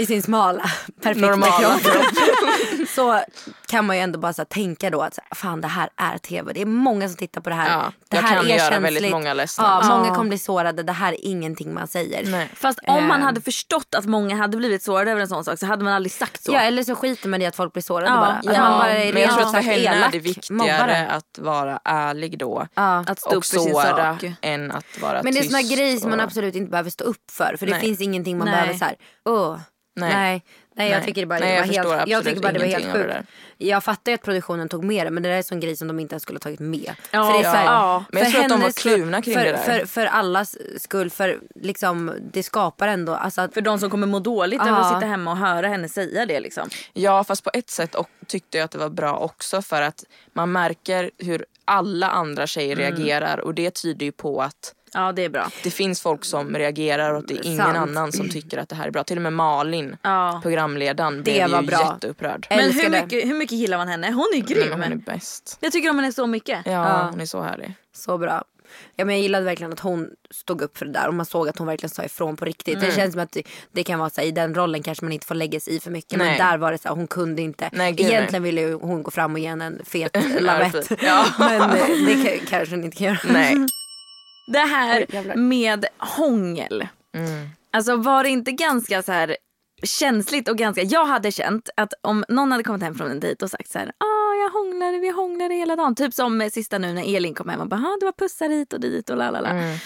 [SPEAKER 4] I sin smala, perfekta
[SPEAKER 2] Normala
[SPEAKER 4] kropp. så kan man ju ändå bara så här, tänka då att fan det här är tv. Det är många som tittar på det här.
[SPEAKER 2] Ja,
[SPEAKER 4] det här
[SPEAKER 2] kan
[SPEAKER 4] är
[SPEAKER 2] göra
[SPEAKER 4] känsligt.
[SPEAKER 2] väldigt många ledsna.
[SPEAKER 4] Ja,
[SPEAKER 3] Ja.
[SPEAKER 4] många kommer bli sårade. Det här är ingenting man säger.
[SPEAKER 2] Nej.
[SPEAKER 3] Fast om man
[SPEAKER 4] Ehm.
[SPEAKER 3] hade förstått att många hade blivit sårade över en sån sak så hade man aldrig sagt så.
[SPEAKER 4] Ja eller så skiter man i att folk blir sårade
[SPEAKER 3] Ja,
[SPEAKER 4] bara. Att
[SPEAKER 3] ja,
[SPEAKER 4] man bara är
[SPEAKER 2] men jag tror att för henne är
[SPEAKER 4] elak
[SPEAKER 2] det viktigare
[SPEAKER 4] mobbare.
[SPEAKER 2] att vara ärlig då.
[SPEAKER 4] Ja.
[SPEAKER 3] Att stå
[SPEAKER 2] och
[SPEAKER 3] upp för sin sak.
[SPEAKER 2] än att vara
[SPEAKER 4] Men det är såna grejer som man absolut inte behöver stå upp för. För det
[SPEAKER 2] Nej.
[SPEAKER 4] finns ingenting man
[SPEAKER 3] Nej.
[SPEAKER 4] behöver så här, åh,
[SPEAKER 2] Nej.
[SPEAKER 4] Nej, nej jag tycker bara
[SPEAKER 2] Nej,
[SPEAKER 4] det
[SPEAKER 2] jag
[SPEAKER 4] var helt, jag tycker
[SPEAKER 2] absolut
[SPEAKER 4] bara det var helt sjukt. Jag fattar ju att produktionen tog med det men det där är en sån grej som de inte ens skulle ha tagit med.
[SPEAKER 3] Ja,
[SPEAKER 4] för det är så här,
[SPEAKER 3] ja.
[SPEAKER 2] Men jag tror att de var kluvna kring
[SPEAKER 4] för,
[SPEAKER 2] det där.
[SPEAKER 4] För, för allas skull, för liksom det skapar ändå, alltså att,
[SPEAKER 3] För de som kommer må dåligt av att sitta hemma och höra henne säga det liksom.
[SPEAKER 2] Ja fast på ett sätt och, tyckte jag att det var bra också för att man märker hur alla andra tjejer
[SPEAKER 4] Mm.
[SPEAKER 2] reagerar och det tyder ju på att
[SPEAKER 3] Ja det är bra.
[SPEAKER 2] det finns folk som reagerar och det är ingen
[SPEAKER 4] Sant.
[SPEAKER 2] annan som tycker att det här är bra. Till och med Malin,
[SPEAKER 3] Ja.
[SPEAKER 2] programledaren,
[SPEAKER 4] Det
[SPEAKER 2] blev
[SPEAKER 4] var
[SPEAKER 2] ju
[SPEAKER 4] bra.
[SPEAKER 2] jätteupprörd.
[SPEAKER 3] Men hur mycket, hur mycket gillar man henne? Hon är
[SPEAKER 2] Nej,
[SPEAKER 3] grym.
[SPEAKER 2] men hon är bäst.
[SPEAKER 3] Jag tycker om henne så mycket.
[SPEAKER 2] Ja,
[SPEAKER 4] Ja.
[SPEAKER 2] hon är så härlig.
[SPEAKER 4] så bra. Ja, men jag gillade verkligen att hon stod upp för det där och man såg att hon verkligen sa ifrån på riktigt. Det känns som att det, det kan vara så här, i den rollen kanske man inte får lägga sig i för mycket.
[SPEAKER 2] Nej.
[SPEAKER 4] Men där var det så här, hon kunde inte.
[SPEAKER 2] Nej, gud,
[SPEAKER 4] Egentligen ville ju hon gå fram och ge henne en fet lavett. men eh, det kan, kanske hon inte kan göra.
[SPEAKER 2] Nej.
[SPEAKER 3] Det här
[SPEAKER 4] Oj,
[SPEAKER 3] med hångel.
[SPEAKER 2] Mm.
[SPEAKER 3] Alltså var det inte ganska så här känsligt och ganska... Jag hade känt att om någon hade kommit hem från en dejt och sagt så här, ah, jag hånglade, vi hånglade hela dagen. Typ som sista nu när Elin kom hem och bara, ah, det var pussar hit och dit och la la la.
[SPEAKER 2] Mm.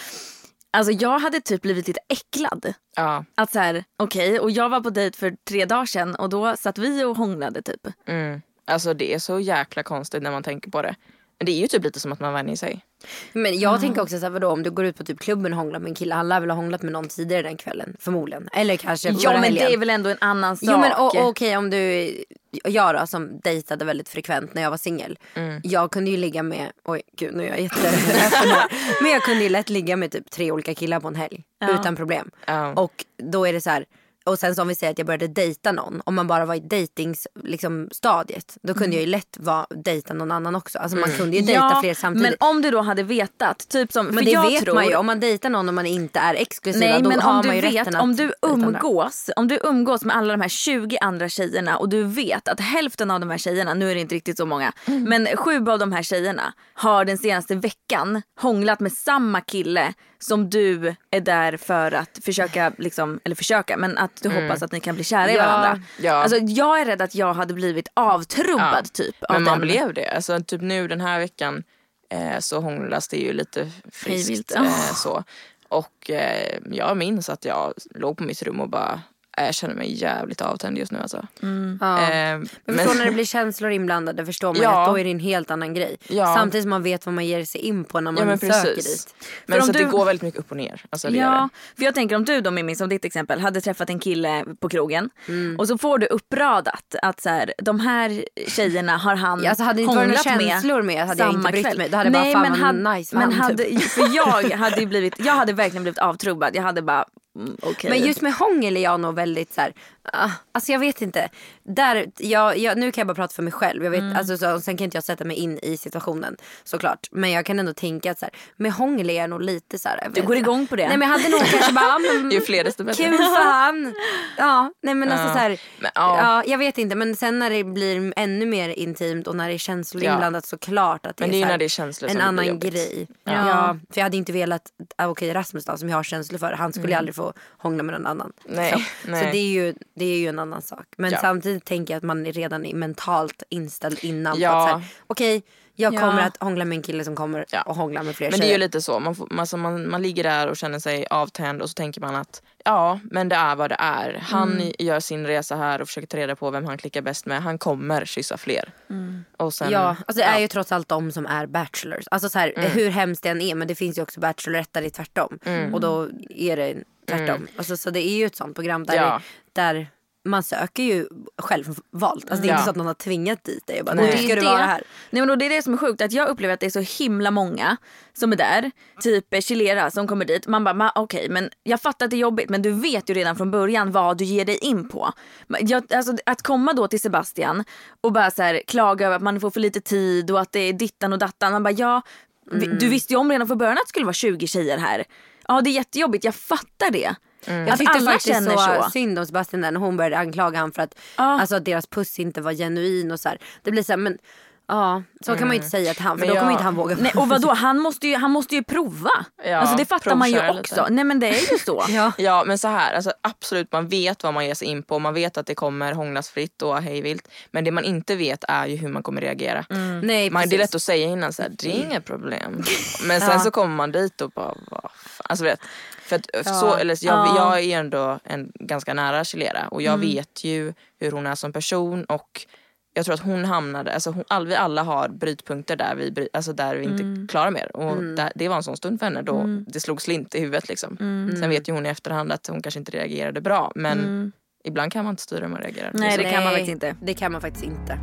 [SPEAKER 3] Alltså jag hade typ blivit lite äcklad.
[SPEAKER 2] Ja.
[SPEAKER 3] Att så här, okej, och jag var på dejt för tre dagar sedan och då satt vi och hånglade typ.
[SPEAKER 2] Mm. Alltså det är så jäkla konstigt när man tänker på det. Men det är ju typ lite som att man vänjer sig.
[SPEAKER 4] Men jag tänker också så här, vadå, om du går ut på typ klubben och hånglar med en kille. Han lär väl hånglat med någon tidigare den kvällen. Förmodligen. Eller kanske
[SPEAKER 3] Ja men
[SPEAKER 4] helgen.
[SPEAKER 3] det är väl ändå en annan sak.
[SPEAKER 4] Jo men okej om du, jag då som dejtade väldigt frekvent när jag var singel.
[SPEAKER 2] Mm.
[SPEAKER 4] Jag kunde ju ligga med, oj gud nu är jag här. Men jag kunde ju lätt ligga med typ tre olika killar på en helg. Utan problem.
[SPEAKER 2] Ja.
[SPEAKER 4] Och då är det så här. Och sen så om vi säger att jag började dejta någon. Om man bara var i dejtings, liksom, stadiet. Då kunde jag ju lätt vara, dejta någon annan också. Alltså man kunde ju dejta
[SPEAKER 3] ja,
[SPEAKER 4] fler samtidigt.
[SPEAKER 3] Men om du då hade vetat, typ som,
[SPEAKER 4] Men
[SPEAKER 3] för
[SPEAKER 4] det
[SPEAKER 3] jag
[SPEAKER 4] vet
[SPEAKER 3] tror,
[SPEAKER 4] man ju. Om man dejtar någon och man inte är exklusiva
[SPEAKER 3] Nej
[SPEAKER 4] då
[SPEAKER 3] men
[SPEAKER 4] har
[SPEAKER 3] om
[SPEAKER 4] man
[SPEAKER 3] du
[SPEAKER 4] ju
[SPEAKER 3] vet,
[SPEAKER 4] rätten att
[SPEAKER 3] om du umgås, om du umgås med alla de här 20 andra tjejerna och du vet att hälften av de här tjejerna, nu är det inte riktigt så många,
[SPEAKER 4] Mm.
[SPEAKER 3] men sju av de här tjejerna har den senaste veckan hånglat med samma kille som du är där för att försöka, liksom, eller försöka, men att du hoppas att ni kan bli kära i
[SPEAKER 4] Ja,
[SPEAKER 3] varandra.
[SPEAKER 2] ja.
[SPEAKER 3] Alltså jag är rädd att jag hade blivit avtrubbad
[SPEAKER 2] Ja.
[SPEAKER 3] typ. Av
[SPEAKER 2] Men man
[SPEAKER 3] den.
[SPEAKER 2] blev det. Alltså, typ nu den här veckan eh, så hånglas det ju lite friskt. Eh, så. Och eh, jag minns att jag låg på mitt rum och bara, jag känner mig jävligt avtänd just nu alltså.
[SPEAKER 4] Ja.
[SPEAKER 2] Eh,
[SPEAKER 4] Men förstår när det blir känslor inblandade förstår man
[SPEAKER 2] Ja.
[SPEAKER 4] att då är det en helt annan grej.
[SPEAKER 2] Ja.
[SPEAKER 4] Samtidigt som man vet vad man ger sig in på när man
[SPEAKER 2] ja men
[SPEAKER 4] söker
[SPEAKER 2] precis.
[SPEAKER 4] dit.
[SPEAKER 2] Men
[SPEAKER 3] För om
[SPEAKER 2] så att
[SPEAKER 3] du-
[SPEAKER 2] det går väldigt mycket upp och ner. Alltså,
[SPEAKER 3] Ja, för jag tänker om du då Mimmi som ditt exempel hade träffat en kille på krogen
[SPEAKER 4] Mm.
[SPEAKER 3] och så får du uppradat att så här, de här tjejerna har han
[SPEAKER 4] Ja, alltså hade inte varit känslor med hade jag
[SPEAKER 3] samma
[SPEAKER 4] inte brytt
[SPEAKER 3] kväll.
[SPEAKER 4] mig. Då hade jag bara,
[SPEAKER 3] Nej,
[SPEAKER 4] fan
[SPEAKER 3] men
[SPEAKER 4] vad
[SPEAKER 3] hade,
[SPEAKER 4] nice
[SPEAKER 3] men
[SPEAKER 4] han,
[SPEAKER 3] hade,
[SPEAKER 4] typ.
[SPEAKER 3] för jag hade blivit, jag hade verkligen blivit avtrubbad. Jag hade bara mm.
[SPEAKER 4] Men just med hångel är jag nog väldigt så här, ah, alltså jag vet inte. Där, jag, jag, nu kan jag bara prata för mig själv. Jag vet,
[SPEAKER 3] Mm.
[SPEAKER 4] alltså, så, sen kan inte jag sätta mig in i situationen såklart. Men jag kan ändå tänka att så här, med hångel är jag nog lite så här.
[SPEAKER 3] Du går igång på det.
[SPEAKER 4] Nej men jag hade nog kanske bara, ah, men,
[SPEAKER 2] Ju fler desto bättre.
[SPEAKER 4] Kul för han. Ja, nej men alltså
[SPEAKER 2] Ja.
[SPEAKER 4] så här,
[SPEAKER 2] Men,
[SPEAKER 4] ja.
[SPEAKER 2] ja.
[SPEAKER 4] jag vet inte men sen när det blir ännu mer intimt och när det är känslor
[SPEAKER 2] Ja.
[SPEAKER 4] inblandat såklart att det
[SPEAKER 2] Men det är
[SPEAKER 4] här,
[SPEAKER 2] när det är känslor
[SPEAKER 4] en annan
[SPEAKER 2] jobbigt.
[SPEAKER 4] grej. Ja.
[SPEAKER 3] Ja.
[SPEAKER 4] för jag hade inte velat, ah, okej Rasmus då som jag har känslor för, han skulle ju aldrig få hångla med någon annan.
[SPEAKER 2] Nej,
[SPEAKER 4] så,
[SPEAKER 2] nej.
[SPEAKER 4] så det är, ju, det är ju en annan sak. Men
[SPEAKER 2] Ja.
[SPEAKER 4] samtidigt tänker jag att man är redan är mentalt inställd innan.
[SPEAKER 2] Ja.
[SPEAKER 4] Okej, jag
[SPEAKER 3] Ja.
[SPEAKER 4] kommer att hångla med en kille som kommer
[SPEAKER 2] Ja.
[SPEAKER 4] att hångla med fler
[SPEAKER 2] Men det är ju
[SPEAKER 4] tjejer.
[SPEAKER 2] lite så. Man, får, alltså man, man ligger där och känner sig avtänd och så tänker man att ja, men det är vad det är. Han
[SPEAKER 4] Mm.
[SPEAKER 2] gör sin resa här och försöker ta reda på vem han klickar bäst med. Han kommer kyssa fler. Och sen,
[SPEAKER 4] Ja, alltså det är ju trots allt de som är bachelors. Alltså så här,
[SPEAKER 2] Mm.
[SPEAKER 4] hur hemskt det än är men det finns ju också det är tvärtom.
[SPEAKER 2] Mm.
[SPEAKER 4] Och då är det tvärtom. Alltså, så det är ju ett sånt program där,
[SPEAKER 2] Ja.
[SPEAKER 4] där man söker ju självvalt. Alltså det är
[SPEAKER 2] Ja.
[SPEAKER 4] inte så att någon har tvingat dit dig bara nu
[SPEAKER 3] det
[SPEAKER 4] ska
[SPEAKER 3] är
[SPEAKER 4] du vara här.
[SPEAKER 3] Nej, men då det är det som är sjukt, att jag upplever att det är så himla många som är där. Typ eh, Chilera som kommer dit. Man bara, "Ma, okej men jag fattar att det är jobbigt men du vet ju redan från början vad du ger dig in på. Jag, alltså, att komma då till Sebastian och bara så här, klaga över att man får för lite tid och att det är dittan och dattan. Man bara, ja, vi- du visste ju om redan från början att det skulle vara 20 tjejer här. Ja det är jättejobbigt, jag fattar det.
[SPEAKER 4] Jag
[SPEAKER 3] Att
[SPEAKER 4] tyckte
[SPEAKER 3] alla
[SPEAKER 4] faktiskt
[SPEAKER 3] känner
[SPEAKER 4] så,
[SPEAKER 3] så.
[SPEAKER 4] synd om Sebastian när hon började anklaga honom för att,
[SPEAKER 3] Ja.
[SPEAKER 4] alltså, att deras puss inte var genuin och så här. Det blir så här, men
[SPEAKER 5] Ja, så kan man ju inte säga till han för
[SPEAKER 2] Men
[SPEAKER 5] då
[SPEAKER 2] jag-
[SPEAKER 5] kommer inte han våga.
[SPEAKER 3] Nej, och vadå, han måste ju, han måste ju prova.
[SPEAKER 2] Ja,
[SPEAKER 3] alltså det fattar man ju också.
[SPEAKER 2] lite.
[SPEAKER 3] Nej men det är ju så.
[SPEAKER 5] Ja.
[SPEAKER 2] Ja men så här, alltså, absolut man vet vad man ger sig in på. Man vet att det kommer hånglas fritt och hejvilt. Men det man inte vet är ju hur man kommer reagera.
[SPEAKER 5] Nej,
[SPEAKER 2] Man, det är lätt att säga innan så här, det är inga problem. Men sen så kommer man dit och bara, vad fan. Alltså vet, för att, så, eller, jag,
[SPEAKER 3] Ja.
[SPEAKER 2] jag är ändå en ganska nära Chilera och jag
[SPEAKER 3] Mm.
[SPEAKER 2] vet ju hur hon är som person och jag tror att hon hamnade, alltså hon, all, vi alla har brytpunkter där vi, bry- alltså där vi
[SPEAKER 3] Mm.
[SPEAKER 2] inte klarar mer. Och där, det var en sån stund för henne då det slog slint i huvudet. Liksom.
[SPEAKER 3] Mm.
[SPEAKER 2] Sen vet ju hon i efterhand att hon kanske inte reagerade bra men ibland kan man inte styra hur man reagerar.
[SPEAKER 3] Nej det kan man faktiskt inte.
[SPEAKER 5] Det kan man faktiskt inte.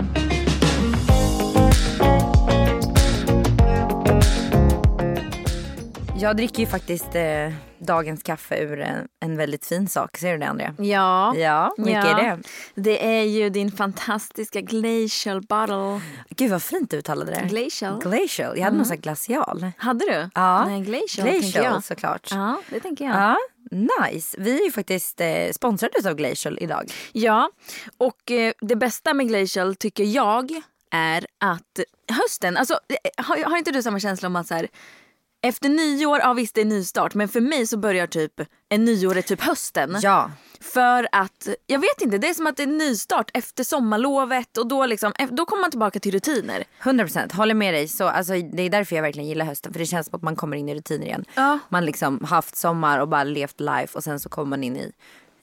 [SPEAKER 4] Jag dricker ju faktiskt eh, dagens kaffe ur en, en väldigt fin sak. Ser du det Andrea?
[SPEAKER 3] Ja.
[SPEAKER 4] Ja, vilket
[SPEAKER 3] Ja.
[SPEAKER 4] är det?
[SPEAKER 3] Det är ju din fantastiska glacial bottle.
[SPEAKER 4] Gud vad fint du uttalade det.
[SPEAKER 3] Glacial.
[SPEAKER 4] Glacial. Jag hade nog sagt glacial.
[SPEAKER 3] Hade du?
[SPEAKER 4] Ja.
[SPEAKER 3] Nej, glacial, tänker
[SPEAKER 4] Glacial
[SPEAKER 3] jag.
[SPEAKER 4] såklart.
[SPEAKER 3] Ja, det tänker jag.
[SPEAKER 4] Ja, nice. Vi är ju faktiskt eh, sponsrade av Glacial idag.
[SPEAKER 3] Ja, och eh, det bästa med Glacial tycker jag är att hösten, alltså eh, har, har inte du samma känsla om att så här, efter nyår, ja visst det är nystart men för mig så börjar typ en nyår är typ hösten.
[SPEAKER 4] Ja.
[SPEAKER 3] För att, jag vet inte, det är som att det är nystart efter sommarlovet och då, liksom, eh, då kommer man tillbaka till rutiner.
[SPEAKER 4] 100% håller med dig. Så, alltså, det är därför jag verkligen gillar hösten. För det känns som att man kommer in i rutiner igen.
[SPEAKER 3] Ja.
[SPEAKER 4] Man liksom haft sommar och bara levt life och sen så kommer man in i,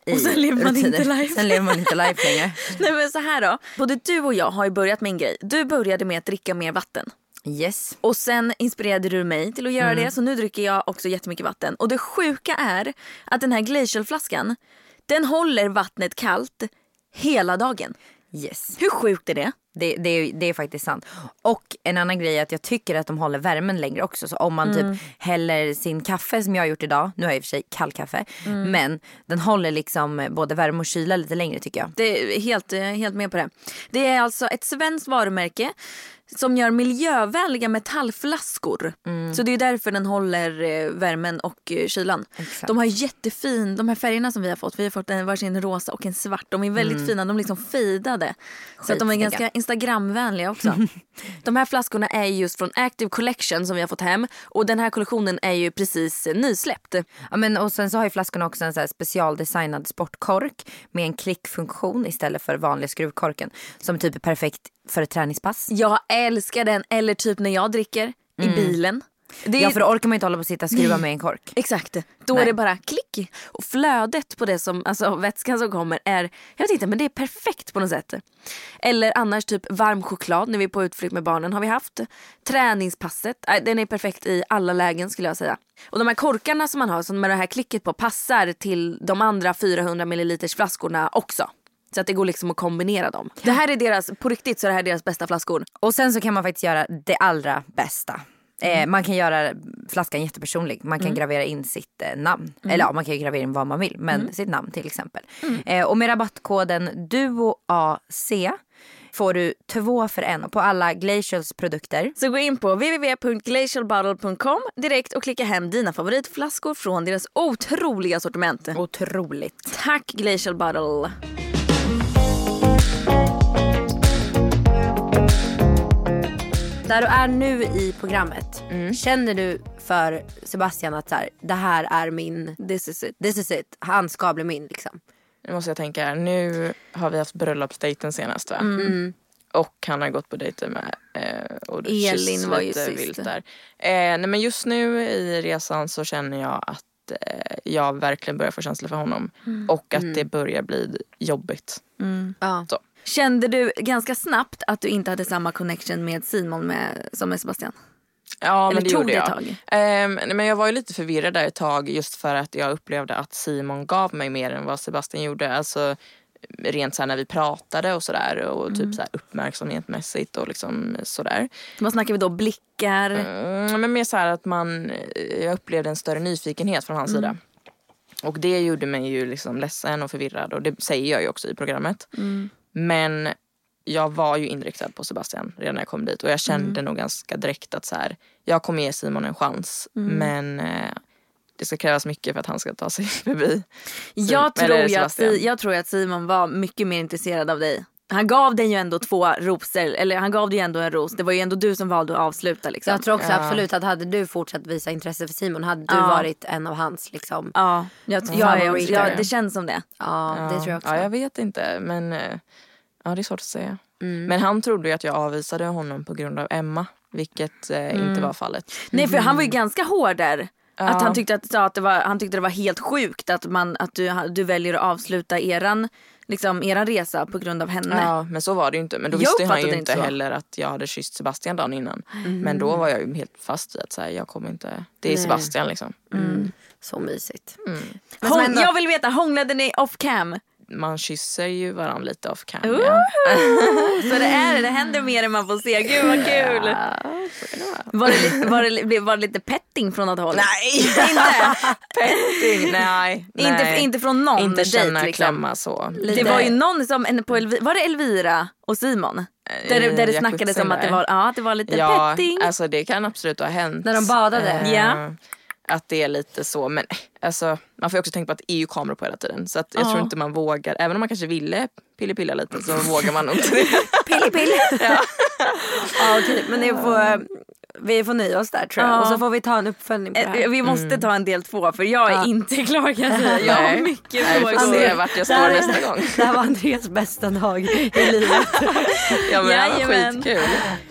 [SPEAKER 4] i
[SPEAKER 3] Och sen lever man
[SPEAKER 4] rutiner.
[SPEAKER 3] inte life.
[SPEAKER 4] Sen lever man inte life längre.
[SPEAKER 3] Nej men så här då, både du och jag har ju börjat med en grej. Du började med att dricka mer vatten.
[SPEAKER 4] Yes.
[SPEAKER 3] Och sen inspirerade du mig till att göra det så nu dricker jag också jättemycket vatten. Och det sjuka är att den här glacialflaskan den håller vattnet kallt hela dagen.
[SPEAKER 4] Yes.
[SPEAKER 3] Hur sjukt är det?
[SPEAKER 4] Det, det, är, det är faktiskt sant. Och en annan grej är att jag tycker att de håller värmen längre också. Så om man
[SPEAKER 3] Mm.
[SPEAKER 4] typ häller sin kaffe som jag har gjort idag. Nu har jag i och för sig kall kaffe.
[SPEAKER 3] Mm.
[SPEAKER 4] Men den håller liksom både värme och kyla lite längre tycker jag.
[SPEAKER 3] Det är helt, eh, helt med på det. Det är alltså ett svenskt varumärke som gör miljövänliga metallflaskor. Så det är därför den håller eh, värmen och eh, kylan.
[SPEAKER 4] Exakt.
[SPEAKER 3] De har jättefin, de här färgerna som vi har fått. Vi har fått en varsin rosa och en svart. De är väldigt fina, de är liksom fejdade. Så att de är ganska instagramvänliga också. de här flaskorna är just från Active Collection som vi har fått hem. Och den här kollektionen är ju precis eh, nysläppt.
[SPEAKER 4] Ja, men, och sen så har ju flaskorna också en så specialdesignad sportkork med en klickfunktion istället för vanliga skruvkorken. Som typ är perfekt för ett träningspass.
[SPEAKER 3] Jag älskar den. Eller typ när jag dricker i bilen. Det är
[SPEAKER 4] Ja för då orkar man inte hålla på och sitta och skruva med en kork.
[SPEAKER 3] Exakt. Då
[SPEAKER 4] Nej.
[SPEAKER 3] är det bara klick. Och flödet på det som, alltså vätskan som kommer är, jag vet inte men det är perfekt på något sätt. Eller annars typ varm choklad när vi är på utflykt med barnen har vi haft. Träningspasset, den är perfekt i alla lägen skulle jag säga. Och de här korkarna som man har som med det här klicket på passar till de andra 400 milliliters flaskorna också. Så att det går liksom att kombinera dem. Det här är deras, på riktigt så är det här deras bästa flaskor.
[SPEAKER 4] Och sen så kan man faktiskt göra det allra bästa. Eh, man kan göra flaskan jättepersonlig. Man kan gravera in sitt eh, namn. Eller ja, man kan ju gravera in vad man vill. Men sitt namn till exempel. Eh, och med rabattkoden DUOAC får du två för en på alla Glacials produkter.
[SPEAKER 3] Så gå in på www.glacialbottle.com direkt och klicka hem dina favoritflaskor från deras otroliga sortiment.
[SPEAKER 4] Otroligt.
[SPEAKER 3] Tack Glacial Bottle!
[SPEAKER 5] Där du är nu i programmet, känner du för Sebastian att så här, det här är min,
[SPEAKER 3] This is it.
[SPEAKER 5] this is it, han ska bli min liksom.
[SPEAKER 2] Nu måste jag tänka här. Nu har vi haft bröllopsdejten senast va? Och han har gått på dejter med eh, och
[SPEAKER 3] Elin var ju sist.
[SPEAKER 2] vilt där. Eh, nej men just nu i resan så känner jag att eh, jag verkligen börjar få känslor för honom. Och att det börjar bli jobbigt.
[SPEAKER 5] Ja.
[SPEAKER 2] Så.
[SPEAKER 3] Kände du ganska snabbt att du inte hade samma connection med Simon med, som med Sebastian?
[SPEAKER 2] Ja
[SPEAKER 3] Eller
[SPEAKER 2] men det
[SPEAKER 3] tog
[SPEAKER 2] gjorde
[SPEAKER 3] det ett
[SPEAKER 2] jag.
[SPEAKER 3] tag?
[SPEAKER 2] Nej, men jag var ju lite förvirrad där ett tag just för att jag upplevde att Simon gav mig mer än vad Sebastian gjorde. Alltså rent så när vi pratade och sådär och
[SPEAKER 3] Mm.
[SPEAKER 2] typ så här uppmärksamhetsmässigt och liksom sådär.
[SPEAKER 3] Vad snackar vi då? Blickar?
[SPEAKER 2] Mm, men mer så här att man, eh, jag upplevde en större nyfikenhet från hans
[SPEAKER 3] Mm.
[SPEAKER 2] sida. Och det gjorde mig ju liksom ledsen och förvirrad och det säger jag ju också i programmet.
[SPEAKER 3] Mm.
[SPEAKER 2] Men jag var ju inriktad på Sebastian redan när jag kom dit och jag kände
[SPEAKER 3] Mm.
[SPEAKER 2] nog ganska direkt att så här, jag kommer ge Simon en chans
[SPEAKER 3] Mm.
[SPEAKER 2] men eh, det ska krävas mycket för att han ska ta sig förbi.
[SPEAKER 3] Jag
[SPEAKER 2] eller
[SPEAKER 3] tror, ju att,
[SPEAKER 2] Sebastian.
[SPEAKER 3] Si- jag tror att Simon var mycket mer intresserad av dig han gav dig ju ändå två rosor, eller han gav dig ju ändå en ros. Det var ju ändå du som valde att avsluta liksom.
[SPEAKER 4] Jag tror också absolut att hade du fortsatt visa intresse för Simon hade du
[SPEAKER 3] Ja.
[SPEAKER 4] varit en av hans liksom.
[SPEAKER 3] Ja, jag, jag, är,
[SPEAKER 4] Favoriter.
[SPEAKER 3] ja, det känns som det.
[SPEAKER 4] Ja, det tror jag också.
[SPEAKER 2] Ja, jag vet inte. Men eh, ja, det är svårt att säga.
[SPEAKER 3] Mm.
[SPEAKER 2] Men han trodde ju att jag avvisade honom på grund av Emma. Vilket eh,
[SPEAKER 3] Mm.
[SPEAKER 2] inte var fallet.
[SPEAKER 3] Nej för han var ju ganska hård där.
[SPEAKER 2] Ja.
[SPEAKER 3] Att han tyckte att, att det var, han tyckte det var helt sjukt att, man, att du, du väljer att avsluta eran, liksom, eran resa på grund av henne.
[SPEAKER 2] Ja, men så var det ju inte. Men då
[SPEAKER 3] Jag
[SPEAKER 2] visste han ju inte
[SPEAKER 3] inte
[SPEAKER 2] heller att jag hade kysst Sebastian dagen innan. Men då var jag ju helt fast i att säga jag kommer inte. Det är
[SPEAKER 4] Nej.
[SPEAKER 2] Sebastian liksom.
[SPEAKER 4] Så mysigt. Som ändå-
[SPEAKER 3] Jag vill veta, hånglade ni off cam?
[SPEAKER 2] Man kysser ju varandra lite off cam.
[SPEAKER 3] Ooh.
[SPEAKER 2] Ja.
[SPEAKER 3] Så det är det, händer mer än man får se. Gud vad kul! Var det, lite, var, det, var det lite petting från något håll?
[SPEAKER 2] Nej!
[SPEAKER 3] Inte,
[SPEAKER 2] Petting, nej.
[SPEAKER 3] inte,
[SPEAKER 2] nej.
[SPEAKER 3] inte från någon
[SPEAKER 2] Inte
[SPEAKER 3] dejt
[SPEAKER 2] känna,
[SPEAKER 3] liksom.
[SPEAKER 2] klämma så.
[SPEAKER 3] Det var ju någon som, en- på Elvi, var det Elvira och Simon? Där, det- där det
[SPEAKER 2] Eh,
[SPEAKER 3] snackades om att det var, ja, det var lite
[SPEAKER 2] Ja,
[SPEAKER 3] petting.
[SPEAKER 2] alltså det kan absolut ha hänt.
[SPEAKER 4] När de badade?
[SPEAKER 2] Eh,
[SPEAKER 3] Ja.
[SPEAKER 2] Att det är lite så. Men alltså, man får ju också tänka på att det är ju kameror på hela tiden. Så att jag
[SPEAKER 3] Ja.
[SPEAKER 2] tror inte man vågar. Även om man kanske ville pilla lite så vågar man nog inte det.
[SPEAKER 4] Pilli pilli. ja. okej. Men det får, vi får nöja oss där tror jag.
[SPEAKER 3] Ja.
[SPEAKER 4] Och så får vi ta en uppföljning på det
[SPEAKER 3] Eh,
[SPEAKER 4] här.
[SPEAKER 3] Vi måste ta en del två för jag är
[SPEAKER 4] Ja.
[SPEAKER 3] inte klar kan jag säga. Jag har mycket
[SPEAKER 2] Nej, vi får
[SPEAKER 3] frågor.
[SPEAKER 2] se vart jag står nästa gång.
[SPEAKER 4] Det här var Andreas bästa dag i livet.
[SPEAKER 2] Ja men det var skitkul.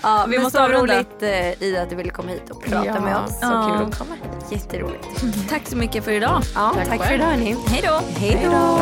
[SPEAKER 4] Ja,
[SPEAKER 3] Vi
[SPEAKER 4] vi måste så
[SPEAKER 3] avrunda.
[SPEAKER 4] roligt eh, i att du ville komma hit och prata
[SPEAKER 2] Ja,
[SPEAKER 4] med oss.
[SPEAKER 2] Så
[SPEAKER 3] Ja.
[SPEAKER 2] kul att komma hit.
[SPEAKER 4] Jätteroligt.
[SPEAKER 3] Tack så mycket för idag.
[SPEAKER 4] Ja, tack,
[SPEAKER 2] Tack
[SPEAKER 4] för idag hörni.
[SPEAKER 3] Hej då.
[SPEAKER 4] Hej då.